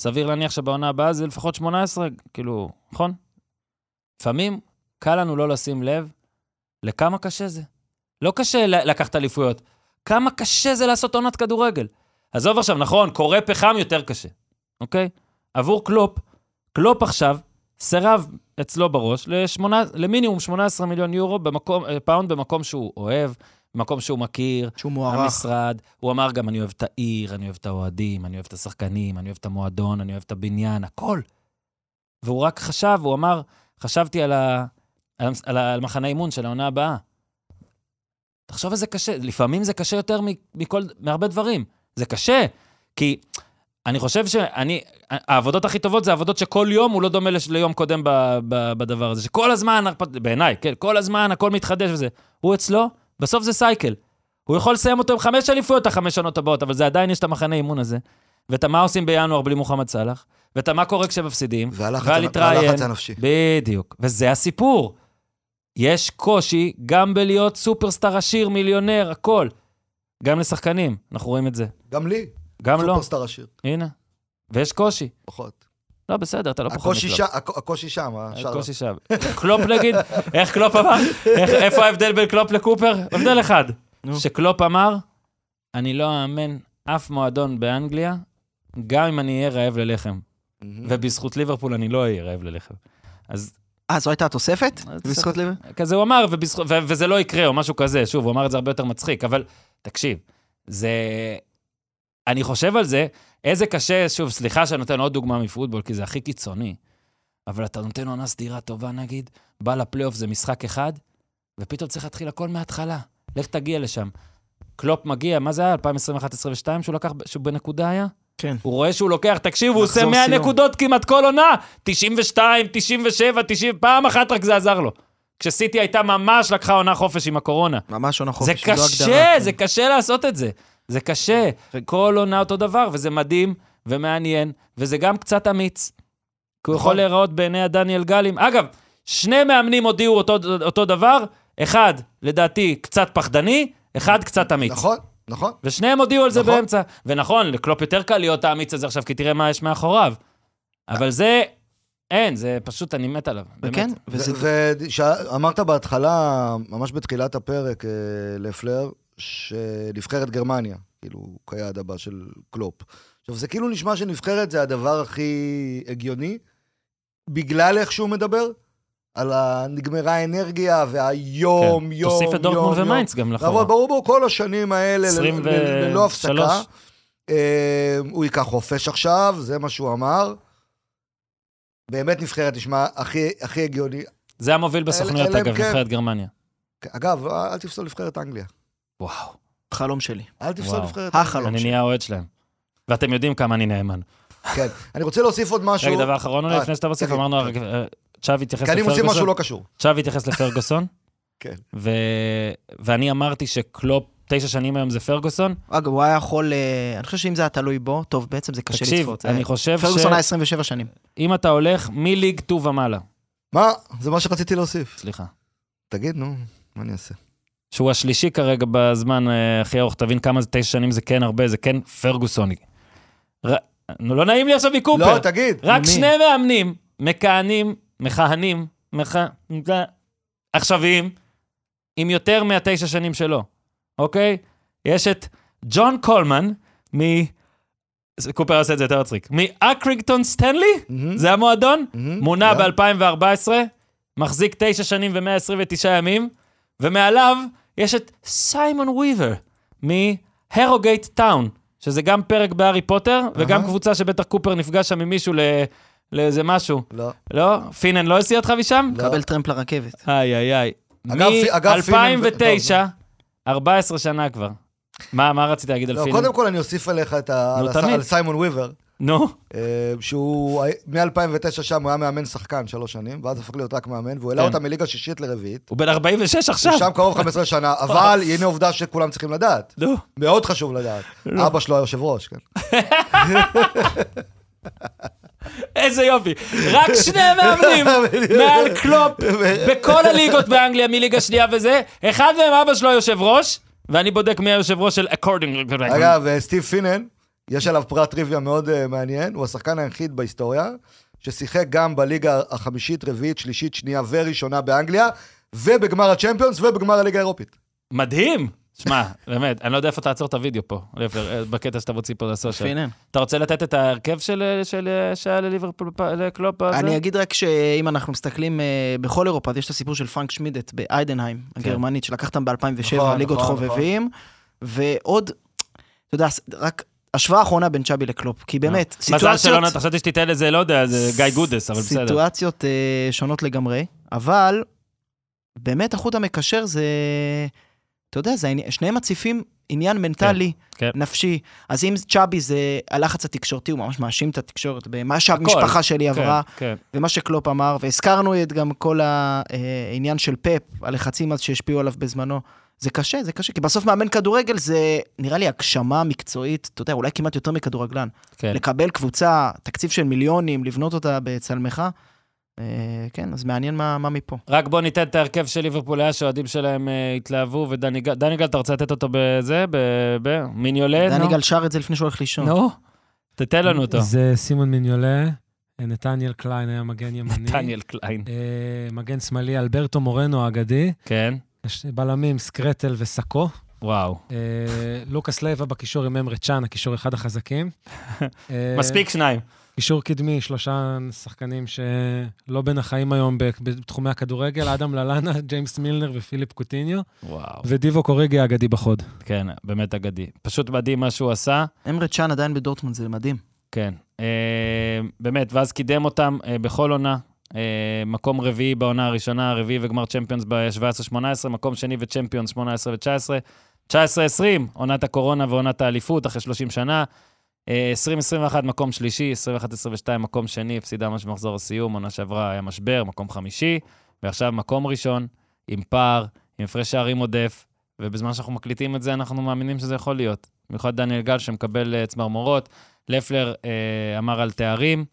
סביר להניח שבעונה הבאה זה לפחות 18, כאילו, נכון? לפעמים קל לנו לא לשים לב לכמה קשה זה. לא קשה לקחת אליפויות, כמה קשה זה לעשות עונת כדורגל. עזוב עכשיו, נכון, קורא פחם יותר קשה, אוקיי? עבור קלופ, קלופ עכשיו סירב אצלו בראש לשמונה, למינימום 18 מיליון יורו במקום, אה, פאונד במקום שהוא אוהב, במקום שהוא מכיר, שהוא מוערך. המשרד, הוא אמר גם, אני אוהב את העיר, אני אוהב את האוהדים, אני אוהב את השחקנים, אני אוהב את המועדון, אני אוהב את הבניין, הכל. והוא רק חשב, הוא אמר, חשבתי על, ה, על, על, על מחנה אימון של העונה הבאה. תחשוב איזה קשה, לפעמים זה קשה יותר מכל, מהרבה דברים. זה קשה, כי אני חושב שאני, העבודות הכי טובות זה העבודות שכל יום הוא לא דומה ליום קודם ב, ב, בדבר הזה, שכל הזמן, בעיניי, כן, כל הזמן הכל מתחדש וזה. הוא אצלו, בסוף זה סייקל. הוא יכול לסיים אותו עם חמש אליפויות החמש שנות הבאות, אבל זה עדיין יש את המחנה אימון הזה. ואת המה עושים בינואר בלי מוחמד סאלח, ואת המה קורה כשמפסידים. והלחץ הנפשי. בדיוק. וזה הסיפור. יש קושי גם בלהיות סופרסטאר עשיר, מיליונר, הכל. גם לשחקנים, אנחנו רואים את זה. גם לי, גם לא. סופרסטאר עשיר, הנה. ויש קושי. פחות. לא, בסדר, אתה לא פחות מקלופ. הקושי שם, השאר לא. הקושי שם. קלופ נגיד, איך קלופ אמר? איפה ההבדל בין קלופ לקופר? הבדל אחד. שקלופ אמר, אני לא אאמן אף מועדון באנגליה, גם אם אני אהיה רעב ללחם. ובזכות ליברפול אני לא אהיה רעב ללחם. אז אה, זו הייתה התוספת? התוספת. בזכות ליבר? כזה הוא אמר, ובזכות, ו- וזה לא יקרה, או משהו כזה. שוב, הוא אמר את זה הרבה יותר מצחיק, אבל תקשיב, זה... אני חושב על זה, איזה קשה, שוב, סליחה שאני נותן עוד דוגמה מפוטבול, כי זה הכי קיצוני, אבל אתה נותן עונה סדירה טובה, נגיד, בא לפלייאוף זה משחק אחד, ופתאום צריך להתחיל הכל מההתחלה. לך תגיע לשם. קלופ מגיע, מה זה היה? 2021-2022 שהוא לקח, שהוא בנקודה היה? כן. הוא רואה שהוא לוקח, תקשיב, הוא עושה מחזור 100 סיום. נקודות כמעט כל עונה. 92, 97, 90, פעם אחת רק זה עזר לו. כשסיטי הייתה ממש לקחה עונה חופש עם הקורונה. ממש עונה זה חופש. זו קשה, הגדרה, זה כן. קשה לעשות את זה. זה קשה. כל עונה אותו דבר, וזה מדהים ומעניין, וזה גם קצת אמיץ. כי הוא נכון. יכול להיראות בעיני הדניאל גלים. אגב, שני מאמנים הודיעו אותו, אותו דבר, אחד, לדעתי, קצת פחדני, אחד קצת אמיץ. נכון, נכון. ושניהם הודיעו על זה נכון. באמצע. ונכון, לקלופ יותר קל להיות האמיץ הזה עכשיו, כי תראה מה יש מאחוריו. אבל זה, אין, זה פשוט, אני מת עליו. באמת. וכן, וזה... ואמרת בהתחלה, ממש בתחילת הפרק, אה, לפלר, שנבחרת גרמניה, כאילו, כיעד הבא של קלופ. עכשיו, זה כאילו נשמע שנבחרת זה הדבר הכי הגיוני, בגלל איך שהוא מדבר, על הנגמרה האנרגיה, והיום, כן. יום, תוסיף את דורטמונד יום, ומיינץ גם לעבוד, לחורה. ברור, ברור, כל השנים האלה, ל- 23. ל- ללא הפסקה. אה, הוא ייקח חופש עכשיו, זה מה שהוא אמר. באמת נבחרת, נשמע הכי, הכי הגיוני. זה המוביל בסוכנויות, אגב, כן- נבחרת גרמניה. אגב, אל תפסול נבחרת אנגליה. וואו. חלום שלי. אל תפסול. נבחרת. החלום אני שלי. נהיה אוהד שלהם. ואתם יודעים כמה אני נאמן. כן. אני רוצה להוסיף עוד משהו. רגע, דבר אחרון אה, לפני שאתה מוסיף, אמרנו, כן. אה, צ'אבי התייחס כי אני מוסיף משהו לפרגוסון. לא קשור. צ'אבי התייחס לפרגוסון. [laughs] כן. ו... ואני אמרתי שקלופ, תשע שנים היום זה פרגוסון. אגב, הוא היה יכול... אה, אני חושב שאם זה היה תלוי בו, טוב, בעצם זה קשה תקשיב, לצפות. אני אה, חושב פרגוסון היה 27 שנים. שאם אתה הולך מליג טו ומעלה, מה? זה מה שרציתי להוסיף. סליחה, תגיד, נו, מה אני אעשה? שהוא השלישי כרגע בזמן אה, הכי ארוך, תבין כמה זה תשע שנים, זה כן הרבה, זה כן פרגוסוני. ר... נו, לא נעים לי עכשיו מקופר. לא, תגיד. רק מי? שני מאמנים מכהנים, מכהנים, מכ... עכשוויים, עם יותר מהתשע שנים שלו, אוקיי? יש את ג'ון קולמן מ... קופר עושה את זה יותר מצחיק. מאקרינגטון סטנלי, זה המועדון, מונה כן. ב-2014, מחזיק תשע שנים ו-129 ימים, ומעליו יש את סיימון וויבר מהרוגייט טאון, שזה גם פרק בהארי פוטר, וגם אהה. קבוצה שבטח קופר נפגש שם עם מישהו ל- לאיזה משהו. לא. לא? פינן לא הסיע אותך משם? לא. קבל טרמפ לרכבת. איי, איי, איי. אגב, פי- אגב, פינן- מ-2009, 14 שנה כבר. מה מה רצית להגיד על לא, פינן? קודם כל אני אוסיף עליך את ה... נו, על הס- תמיד. על סיימון וויבר, נו, אה, שהוא מ-2009 שם, הוא היה מאמן שחקן שלוש שנים, ואז הפך להיות רק מאמן, והוא העלה כן. אותה מליגה שישית לרביעית. הוא בן 46 עכשיו. הוא שם קרוב 15 שנה, [laughs] אבל הנה עובדה שכולם צריכים לדעת. נו. מאוד חשוב לדעת. אבא שלו היה יושב ראש, כן. [laughs] איזה יופי. רק שני [laughs] [laughs] מאמנים מעל קלופ בכל [laughs] הליגות באנגליה, מליגה שנייה וזה. אחד מהם אבא שלו יושב ראש, ואני בודק מי היושב ראש של אקרינגטון. אגב, אה, סטיב פינן, יש עליו פרט טריוויה מאוד אה, מעניין, הוא השחקן היחיד בהיסטוריה, ששיחק גם בליגה החמישית, רביעית, שלישית, שנייה וראשונה באנגליה, ובגמר הצ'מפיונס ובגמר הליגה האירופית. מדהים. שמע, באמת, אני לא יודע איפה תעצור את הוידאו פה, לפר, בקטע שאתה מוציא פה ל social. אתה רוצה לתת את ההרכב של, של, שהיה לליברפול, לקלופ? אני אגיד רק שאם אנחנו מסתכלים אה, בכל אירופה, יש את הסיפור של פרנק שמידט באיידנהיים, הגרמנית, שלקח אותם ב-2007, נכון, ליגות נכון, חובבים, ועוד, אתה יודע, רק השוואה אחרונה בין צ'אבי לקלופ, כי באמת, מזל שלא סיטואציות, נת, חשבתי שתיתן לזה, לא יודע, זה גיא גודס, אבל בסדר. סיטואציות אה, שונות לגמרי, אבל באמת החוט המקשר זה, אתה יודע, זה שניהם מציפים עניין מנטלי, כן. נפשי. אז אם צ'אבי זה הלחץ התקשורתי, הוא ממש מאשים את התקשורת במה. שהמשפחה שלי כן, עברה. כן. ומה שקלופ אמר, והזכרנו את גם כל העניין של פאפ, הלחצים אז שהשפיעו עליו בזמנו. זה קשה, זה קשה, כי בסוף מאמן כדורגל זה נראה לי הגשמה מקצועית, אתה יודע, אולי כמעט יותר מכדורגלן. כן. לקבל קבוצה, תקציב של מיליונים, לבנות אותה בצלמך, אה, כן, אז מעניין מה, מה מפה. רק בוא ניתן את ההרכב של ליברפול, היה שהאוהדים שלהם אה, התלהבו, ודני גל, דני גל, אתה רוצה לתת אותו בזה? ב- ב- מיניולד? דני נו? גל שר את זה לפני שהוא הולך לישון. נו, תתן לנו אותו. זה סימון מיניולה, נתניאל קליין היה מגן ימני. דניאל קליין. אה, מגן שמאלי, אלברטו מורנו האגדי. כן, יש בלמים, סקרטל וסאקו. וואו. אה, לוקאס לייבה בקישור עם אמרה צ'אן, הקישור אחד החזקים. [laughs] אה, מספיק שניים. קישור קדמי, שלושה שחקנים שלא בין החיים היום בתחומי הכדורגל, אדם ללאנה, [laughs] ג'יימס מילנר ופיליפ קוטיניו, וואו. ודיבו קוריגי האגדי בחוד. כן, באמת אגדי. פשוט מדהים מה שהוא עשה. אמרה צ'אן עדיין בדורטמונד, זה מדהים. כן. אה, באמת, ואז קידם אותם אה, בכל עונה. אה, מקום רביעי בעונה הראשונה, רביעי וגמר צ'מפיונס ב-17-18, מקום שני וצ'מפיונס 18 ו-19. 19-20, עונת הקורונה ועונת האליפות אחרי 30 שנה. אה, 2021 מקום שלישי, 21-22 מקום שני, הפסידה ממש במחזור הסיום, עונה שעברה היה משבר, מקום חמישי, ועכשיו מקום ראשון, עם פער, עם הפרש שערים עודף, ובזמן שאנחנו מקליטים את זה, אנחנו מאמינים שזה יכול להיות. במיוחד דניאל גל שמקבל אה, צמרמורות. לפלר אה, אמר על תארים.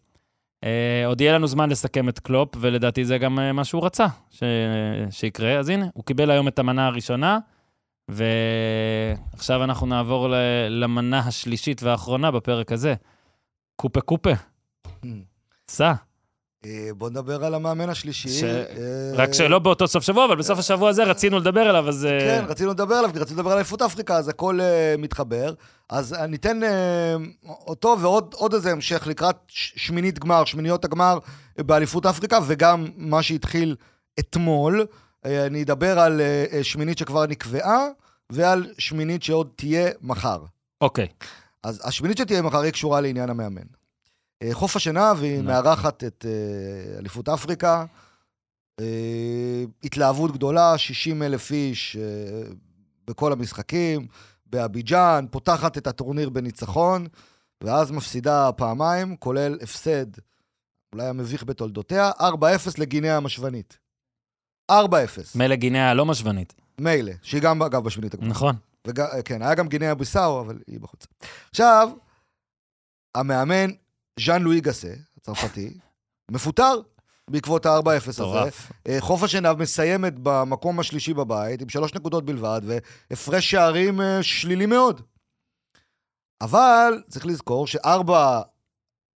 אה, עוד יהיה לנו זמן לסכם את קלופ, ולדעתי זה גם אה, מה שהוא רצה ש... שיקרה. אז הנה, הוא קיבל היום את המנה הראשונה, ועכשיו אנחנו נעבור ל... למנה השלישית והאחרונה בפרק הזה. קופה קופה, סע. אה, בוא נדבר על המאמן השלישי. ש- אה, רק שלא באותו סוף שבוע, אבל בסוף השבוע הזה רצינו לדבר עליו, אז... אה, כן, רצינו לדבר עליו, כי רצינו לדבר על אליפות אפריקה, אז הכל מתחבר. אז uh, אותו ועוד עוד איזה המשך לקראת שמינית גמר, שמיניות הגמר אה, באליפות אפריקה, וגם מה שהתחיל אתמול. Uh, אני אדבר על uh, uh, שמינית שכבר נקבעה, ועל שמינית שעוד תהיה מחר. אוקיי, אז השמינית שתהיה מחר היא קשורה לעניין המאמן. אה, חוף השינה, והיא נכון. מארחת את אה, אליפות אפריקה. אה, התלהבות גדולה, 60 אלף איש אה, בכל המשחקים, באביג'אן, פותחת את הטורניר בניצחון, ואז מפסידה פעמיים, כולל הפסד, אולי המביך בתולדותיה, 4-0 לגינאה המשוונית. 4-0. מילא גינאה הלא משוונית. מילא, שהיא גם, אגב, בשמינית הגמר. נכון. וג... כן, היה גם גינאה ביסאו, אבל היא בחוץ. עכשיו, המאמן, ז'אן לואי גסה, הצרפתי, [laughs] מפוטר בעקבות ה-4-0 הזה. אה, חוף השנהב מסיימת במקום השלישי בבית, עם שלוש נקודות בלבד, והפרש שערים אה, שלילי מאוד. אבל צריך לזכור שארבע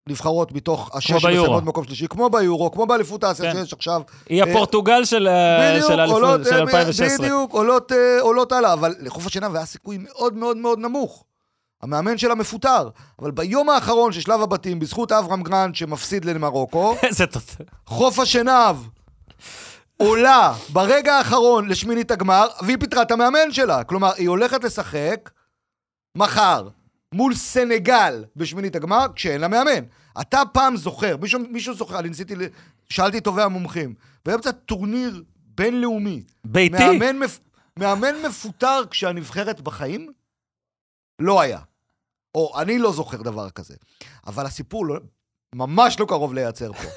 נבחרות מתוך השש ביורו. שמסיימות במקום שלישי, כמו ביורו, כמו באליפות האסיה כן. שיש עכשיו, היא הפורטוגל של ה- בדיוק, של האליפות- עולות, של אה, 2016. בדיוק, עולות, אה, עולות הלאה, אבל לחוף השנהב היה סיכוי מאוד מאוד מאוד נמוך. המאמן שלה מפוטר, אבל ביום האחרון של שלב הבתים, בזכות אברהם גרנד שמפסיד למרוקו. [laughs] חוף השנהב עולה ברגע האחרון לשמינית הגמר, והיא פיטרה את המאמן שלה. כלומר, היא הולכת לשחק מחר מול סנגל בשמינית הגמר, כשאין לה מאמן. אתה פעם זוכר, מישהו, מישהו זוכר, אני ניסיתי, שאלתי את טובי המומחים, באמצע טורניר בינלאומי, ביתי. מאמן, מפ... מאמן מפוטר כשהנבחרת בחיים? לא היה. או אני לא זוכר דבר כזה. אבל הסיפור לא, ממש לא קרוב לייצר פה.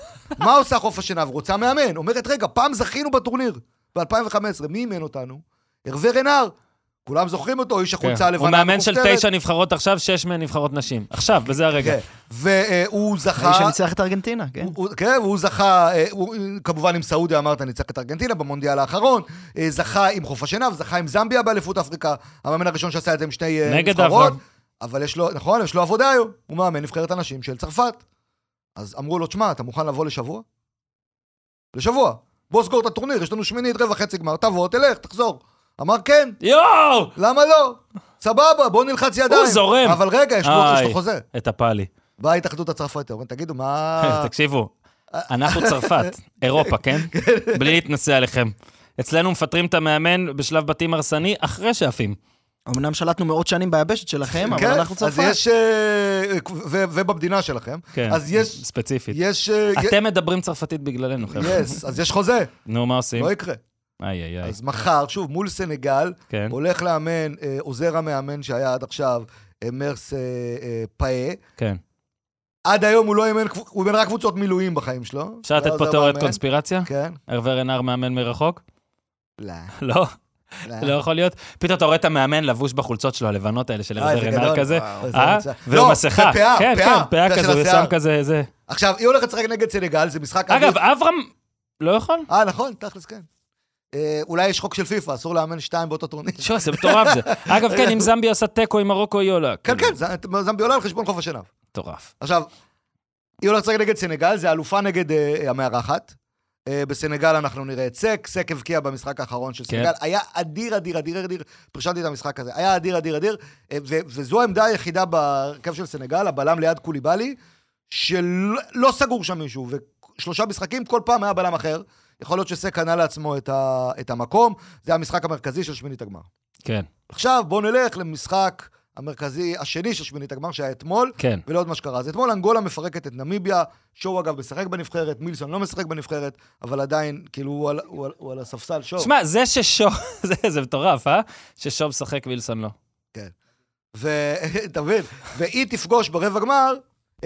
מה עושה חוף השנהב? רוצה מאמן. אומרת, רגע, פעם זכינו בטורניר, ב-2015. מי אימן אותנו? הרווה רנר. כולם זוכרים אותו, איש החולצה כן. הלבנה הוא מאמן של המכופתרת. תשע נבחרות עכשיו, שש מהן נבחרות נשים. עכשיו, בזה הרגע. כן. והוא זכה... האיש שניצח את ארגנטינה, כן. כן, והוא זכה, אה, הוא, כמובן עם סעודיה אמרת, ניצח את ארגנטינה במונדיאל האחרון, אה, זכה עם חוף השנהב, זכה עם זמביה באליפות אפריקה, המאמן הראשון שעשה את זה עם שני אה, נגד נבחרות. אבל יש לו, נכון, יש לו עבודה היום, הוא מאמן נבחרת הנשים של צרפת. אז אמרו לו, תשמע, אתה מוכן לבוא לשבוע? לשבוע. בוא סגור את הטורניר, יש לנו שמינית, רבע, חצי גמר, תבוא, תלך, תחזור. אמר כן, יואו! למה לא? סבבה, בוא נלחץ ידיים. זורם. אבל רגע, יש לו. חוזה. את הפאלי. באה ההתאחדות הצרפתית, אומרים, תגידו, מה... [laughs] תקשיבו, אנחנו צרפת, [laughs] אירופה, כן? בלי להתנשא עליכם. אצלנו מפטרים את המאמן בשלב בתים הרסני אחרי שעפים. אמנם שלטנו מאות שנים ביבשת שלכם, אבל אנחנו כן, אז צרפת. יש... אה, ו- ובמדינה שלכם. כן, אז יש... ספציפית. יש... אה, אתם מדברים צרפתית בגללנו, חבר'ה. יס, אז יש חוזה, נו, מה עושים? לא יקרה. איי, איי, איי. אז מחר, שוב, מול סנגל, כן. הולך לאמן אה, עוזר המאמן שהיה עד עכשיו, אה, מרס אה, אה, פאה. כן. עד היום הוא לא אימן, הוא אימן רק קבוצות מילואים בחיים שלו. אפשר לתת פה תיאוריית. קונספירציה? כן. הרווה רנר מאמן מרחוק? לא. לא, לא. לא יכול להיות. פתאום אתה רואה את המאמן לבוש בחולצות שלו, הלבנות האלה של אה, זה רנר גדול. כזה. אה? והוא לא, מסכה. זה פאה, כן, פאה, כן, פאה זה של כזה, הוא. שם כזה, זה. עכשיו, היא הולכת לשחק נגד סנגל, זה משחק... אגב. אברהם לא יכול? אה, נכון, תכלס, כן. אה, אולי יש חוק של פיפ"א, אסור לאמן שתיים באותו טורניר. תשמע, [laughs] זה מטורף זה. [laughs] אגב, כן, אם זמביה עושה תיקו עם מרוקו, היא עולה. כן, כן, זמביה עולה על חשבון חוף השנהב. מטורף. עכשיו, היא הולכת לשחק נגד סנגל, זה אלופה נגד אה, המארחת. אה, בסנגל אנחנו נראה את סק, סק הבקיע במשחק האחרון של כן. סנגל. היה אדיר, אדיר, אדיר, אדיר, פרשנתי את המשחק הזה. היה אדיר, אדיר, אדיר, וזו העמדה היחידה בהרכב של סנגל, הבלם ליד קוליבאלי, שלא לא סגור שם מישהו, ושלושה משחקים, כל פעם היה בלם אחר. יכול להיות שסק קנה לעצמו את, ה- את המקום, זה המשחק המרכזי של שמינית הגמר. כן, עכשיו בואו נלך למשחק המרכזי השני של שמינית הגמר, שהיה אתמול, כן. ולעוד מה שקרה. אז אתמול אנגולה מפרקת את נמיביה, שואו אגב משחק בנבחרת, מילסון לא משחק בנבחרת, אבל עדיין, כאילו, הוא על, הוא על, הוא על הספסל שואו. שמע, זה ששו... [laughs] זה- זה מטורף, אה? ששו משחק וילסון לא. ואתה [laughs] מבין? והיא תפגוש ברבע גמר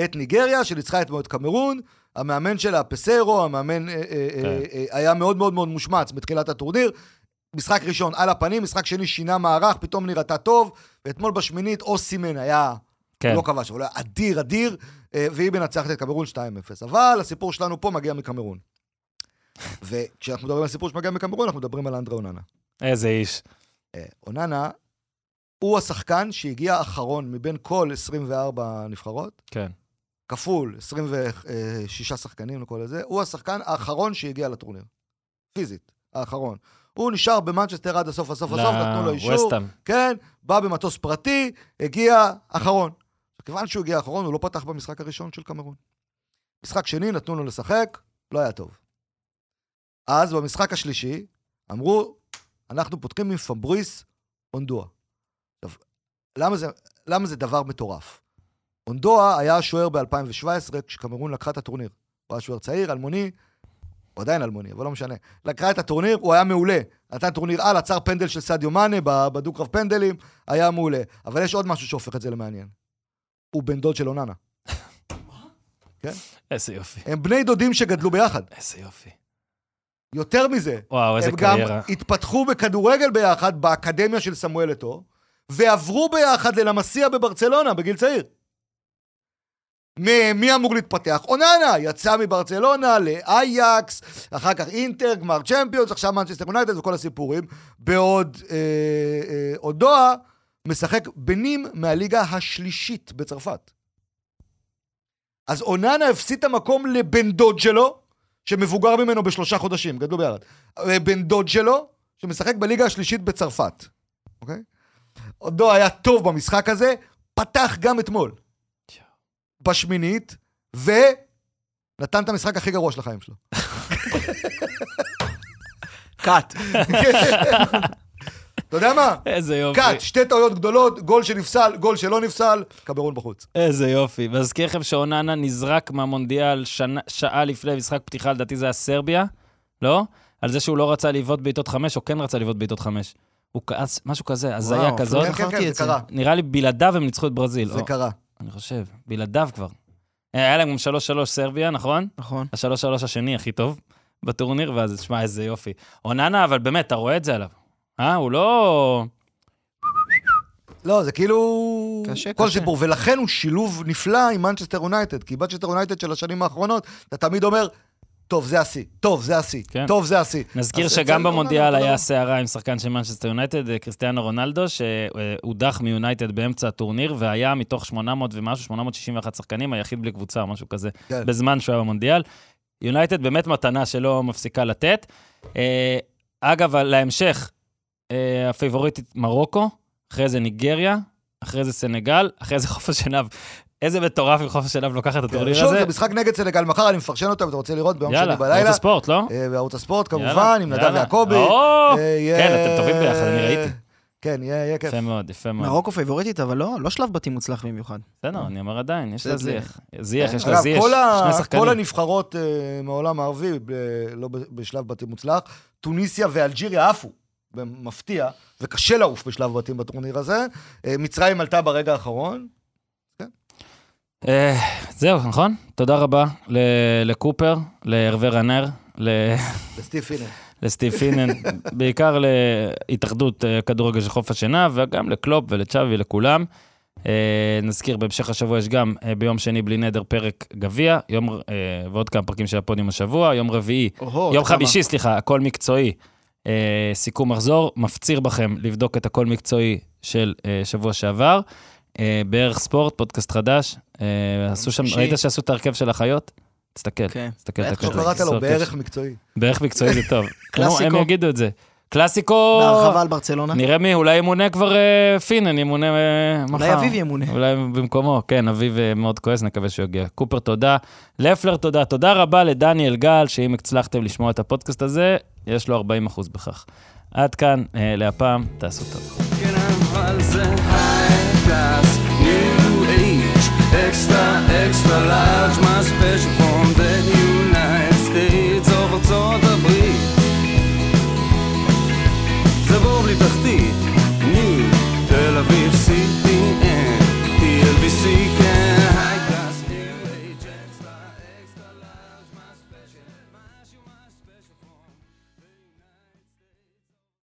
את ניגריה, שניצחה אתמול את קמרון. המאמן שלה, פסיירו, המאמן אה, אה, אה, אה, היה מאוד מאוד מאוד מושמץ בתחילת הטורניר. משחק ראשון על הפנים, משחק שני שינה מערך, פתאום נראתה טוב, ואתמול בשמינית אוסימן היה כן. לא כבש, אבל היה אדיר, אדיר, והיא מנצחת את קמרון 2-0. אבל הסיפור שלנו פה מגיע מקמרון. [laughs] וכשאנחנו מדברים על הסיפור שמגיע מקמרון, אנחנו מדברים על אנדרה אוננה. איזה איש. אוננה הוא השחקן שהגיע אחרון מבין כל 24 הנבחרות, כן. כפול 26 שחקנים לכל הזה, הוא השחקן האחרון שהגיע לטורניר. פיזית, האחרון. הוא נשאר במנצ'סטר עד הסוף, הסוף, הסוף, נתנו לו אישור. כן, בא במטוס פרטי, הגיע אחרון. כיוון שהוא הגיע אחרון, הוא לא פתח במשחק הראשון של קמרון. משחק שני, נתנו לו לשחק, לא היה טוב. אז במשחק השלישי, אמרו, אנחנו פותחים עם פבריס אונדואה. עכשיו, למה זה, למה זה דבר מטורף? אונדואה היה השוער ב-2017, כשקמרון לקחה את הטורניר. הוא היה שוער צעיר, אלמוני, הוא עדיין אלמוני, אבל לא משנה. לקחה את הטורניר, הוא היה מעולה. נתן טורניר על, עצר פנדל של סדיו מאנה בדו-קרב פנדלים, היה מעולה. אבל יש עוד משהו שהופך את זה למעניין. הוא בן דוד של אוננה. [laughs] איזה יופי, הם בני דודים שגדלו ביחד. איזה יופי. יותר מזה, וואו, איזה הם גם קריירה. התפתחו בכדורגל ביחד באקדמיה של סמואל אתו, ועברו ביחד ללמסיה בברצלונה בגיל צעיר. מי אמור להתפתח? אוננה, יצא מברצלונה לאייקס, אחר כך אינטר, גמר צ'מפיונס, עכשיו מנצ'סטר יונייטד וכל הסיפורים. בעוד אה, אה, משחק בנים מהליגה השלישית בצרפת. אז אוננה הפסיד את המקום לבן דוד שלו, שמבוגר ממנו בשלושה חודשים, גדלו ביחד. אה, בן דוד שלו, שמשחק בליגה השלישית בצרפת, אוקיי? עודו היה טוב במשחק הזה, פתח גם אתמול. בשמינית, ונתן את המשחק הכי גרוע של החיים שלו. [laughs] קאט. [laughs] אתה יודע מה? איזה יופי. קאט, שתי טעויות גדולות, גול שנפסל, גול שלא נפסל, קברון בחוץ. איזה יופי. מזכיר לכם שאוננה נזרק מהמונדיאל שנה, שעה לפני משחק פתיחה, לדעתי זה היה סרביה, לא? על זה שהוא לא רצה לבעוט בעיטות חמש, או כן רצה לבעוט בעיטות חמש. הוא כעס, משהו כזה, הזיה כזאת. כן, כן, כן, זה. קרה. נראה לי בלעדיו הם ניצחו את ברזיל. זה או, קרה. אני חושב, בלעדיו כבר. אה, היה להם גם 3-3 סרביה, נכון? נכון. ה-3-3 השני הכי טוב בטורניר, ואז, שמע, איזה יופי. אוננה, אבל באמת, אתה רואה את זה עליו. אה, הוא לא... לא, זה כאילו... קשה, כל קשה. סיפור, ולכן הוא שילוב נפלא עם מנצ'סטר יונייטד, כי מנצ'סטר יונייטד של השנים האחרונות, אתה תמיד אומר, טוב, זה השיא, טוב, זה השיא, כן. טוב, זה השיא. נזכיר שגם במונדיאל היה. סערה עם שחקן של מנצ'סטר יונייטד, אה, קריסטיאנו רונלדו, שהודח מיונייטד באמצע הטורניר, והיה מתוך 800 ומשהו, 861 שחקנים, היחיד בלי קבוצה או משהו כזה, כן. בזמן שהוא היה במונדיאל. יונייטד באמת מתנה שלא מפסיקה לתת. אה, אגב, להמשך, אה, הפייבוריטית מרוקו, אחרי זה ניגריה, אחרי זה סנגל, אחרי זה חוף השנהב. איזה מטורף אם חוף השנהב לוקח את הטורניר שוב, הזה. זה משחק נגד סנגל מחר, אני מפרשן אותו, אם אתה רוצה לראות ביום שני יאללה, בלילה. ערוץ הספורט, לא? אה, בערוץ הספורט יאללה, כמובן, עם נדב יאללה. יעקבי. אה, כן, אתם טובים ביחד, אני ראיתי. כן, יהיה כיף. יפה מאוד, יפה מאוד. מרוקו פייבוריטית, אבל לא, לא שלב בתים מוצלח במיוחד. בסדר, אני אומר עדיין, יש לה זיח. זיח, יש לה זיח, כל שני כל שחקנים. הנבחרות אה, מהעולם הערבי, לא בשלב בתים מוצלח, טוניסיה ואלג'יריה עפו, במפתיע, וקשה לעוף בשלב בתים בטורניר הזה. מצרים עלתה ברגע האחרון. אה, זהו, נכון? תודה רבה לקופר, להרווה רנר, ל- וסטיב פינן. לסטיב פינן, בעיקר להתאחדות אה, כדורגל של חוף השינה, וגם לקלופ ולצ'אבי ולכולם. אה, נזכיר, בהמשך השבוע יש גם ביום שני בלי נדר פרק גביע, יום, ועוד כמה פרקים של הפודיום השבוע, יום רביעי יום. חמישי, סליחה, הכל מקצועי. אה, סיכום מחזור, מפציר בכם לבדוק את הכל מקצועי של אה, שבוע שעבר. אה, בערך ספורט, פודקאסט חדש. אה, עשו שם. ראית שעשו את ההרכב של החיות? תסתכל, כן. תסתכל. איך. לא קראת לו? בערך מקצועי. בערך מקצועי זה טוב. [laughs] קלאסיקו. הם יגידו את זה. קלאסיקו, בהרחבה על ברצלונה. נראה מי, אולי ימונה כבר אה, פינן, ימונה אה, מחר. אולי אביב ימונה. אולי במקומו, כן, אביב אה, מאוד כועס, נקווה שהוא יגיע. קופר, תודה. לפלר, תודה. תודה רבה לדניאל גל, שאם הצלחתם לשמוע את הפודקאסט הזה, יש לו 40 אחוז בכך. עד כאן, אה, להפעם, תעשו טוב. כן, אבל זה Extra, extra large, my special form that you